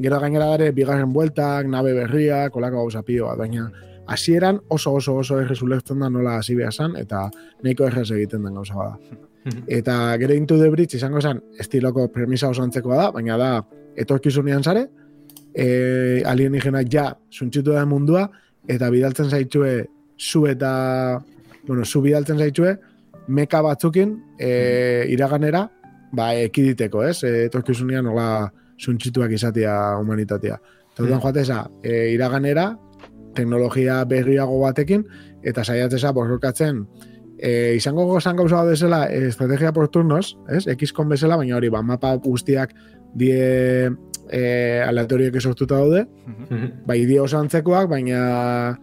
gero gainera dare, bigarren bueltak, nabe berriak, kolako gauza pioa, baina, hasieran oso oso oso errez ulertzen da nola hasi behar eta neko errez egiten den gauza bada. Mhm. Eta gero Into the Bridge izango zen estiloko premisa oso antzekoa da, baina da etorkizunean zare, e, alienígena ja suntxitu da mundua, eta bidaltzen zaitxue zu eta, bueno, zu bidaltzen zaitxue, meka batzukin e, iraganera, ba, ekiditeko, ez? E, etorkizunean nola suntxituak izatea humanitatea. Eta mm. joateza, e, iraganera, teknologia berriago batekin, eta saiatzeza borrokatzen, e, izango gozan gauza bezala e, estrategia por turnos, ez? XCOM bezala, baina hori, ba, mapa guztiak die e, aleatorioek esortuta daude, mm bai die oso antzekoak, baina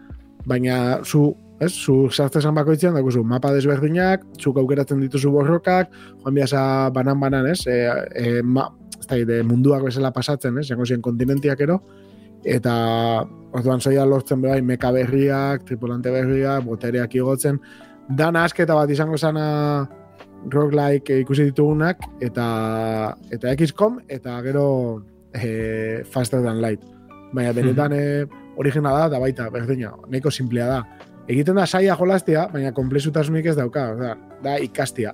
baina zu, ez? Zu sartzen zan bakoitzean, dago mapa desberdinak, zu aukeratzen dituzu borrokak, joan biasa banan-banan, ez? E, e, ma, ez de munduak bezala pasatzen, ez? Zango ziren kontinentiak ero, eta orduan zoia lortzen bai meka berriak, tripulante berriak, botereak igotzen, dana asketa bat izango zana roguelike ikusi ditugunak eta eta XCOM eta gero e, Faster Than Light. Baina benetan e, originala da, da baita, berdina, neko simplea da. Egiten da saia jolastea, baina komplexutasunik ez dauka, da, da ikastia.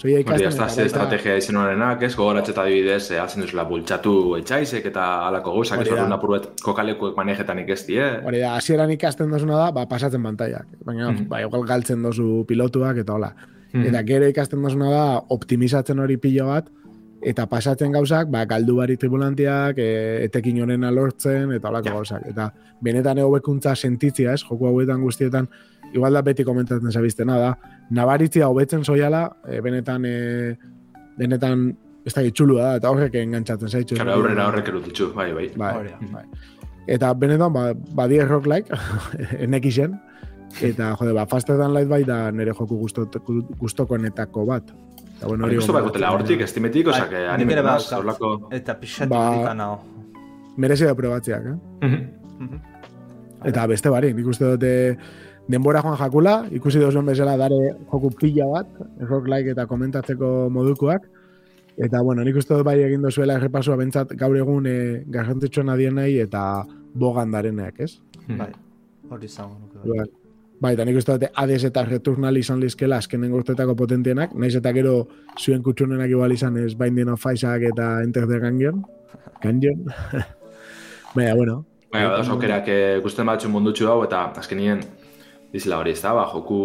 Soia ikasten. Hori, ez da estrategia izan horrenak, ez, gogoratzeta dibidez, e, altzen duzula bultxatu etxaizek eta alako gauzak, ez horren apuruet kokalekuek manejetan ikesti, eh? Hori da, hasieran ikasten dozuna da, ba, pasatzen pantaiak. Baina, mm -hmm. ba, igual galtzen dozu pilotuak eta hola. Mm -hmm. Eta gero ikasten dozuna da, optimizatzen hori pilo bat, eta pasatzen gauzak, ba, galdu bari tribulantiak, e, etekin honen alortzen, eta holako gauzak. Eta benetan ego bekuntza sentitzia, ez, joku hauetan guztietan, igual da beti komentatzen zabiztena da, nabaritzia hobetzen soiala, e, benetan, e, benetan, ez da da, eta horrek engantzatzen zaitxu. Kara aurrera horrek erutitxu, bai, bai. bai, bai. Eta benetan, ba, badie rock like, enekixen, eta, jode, ba, faster than light bai da nire joku gustokoenetako bat. Eta, bueno, hori guztu baikotela hortik, estimetik, bai, osak, animet maz, horlako... Eta pixatik ba, dikanao. Merezi da probatziak, eh? Mhm. Mhm. Eta beste bari, nik uste dute denbora joan jakula, ikusi dozuen bezala dare joku pila bat, rock like eta komentatzeko modukoak. Eta, bueno, nik uste dut bai egin dozuela errepasua bentsat gaur egun e, garrantzitsuen adien nahi eta bogan dareneak, ez? Hmm. Bai, hori zango. Bai, bai, eta nik uste dut Hades eta Returnal izan lizkela azkenen urtetako potentienak, naiz eta gero zuen kutsunenak igual izan ez Binding of Isaac eta Enter the Gungeon. Gungeon. Baina, bueno. Baina, da, aukerak eh, gusten batzu mundutxu hau eta azkenien dizela hori, ez da, ba, joku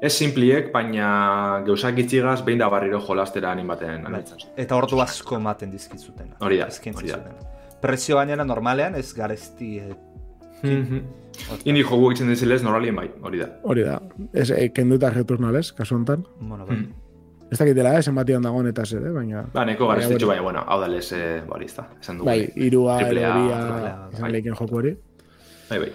ez simpliek, baina gauzak itxigaz behin da barriro jolastera animaten bai. analitzen. Eta ordu asko ematen dizkitzuten. Hori da, hori da. Prezio gainera normalean ez garezti... Eh, mhm. Indi joku egiten dizilez, normalien bai, hori da. Hori da. Ez, e, kenduta returnales, kasu honetan. Bueno, bai. Mm. Ez dakitela, eh, zenbatian dagoen eta zer, eh, baina... Ba, neko gareztitxu, baina, bueno, hau da lez, eh, bori, ez da, esan dugu. Bai, irua, eroria, esan lehiken joku hori. Bai, bai.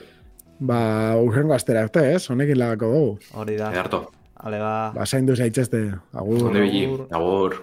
Ba, urrengo astera arte, ez? Honekin lagako dugu. Hori da. Edarto. Ale, ba. Ba, zain du zaitzeste. Agur. Agur. Agur.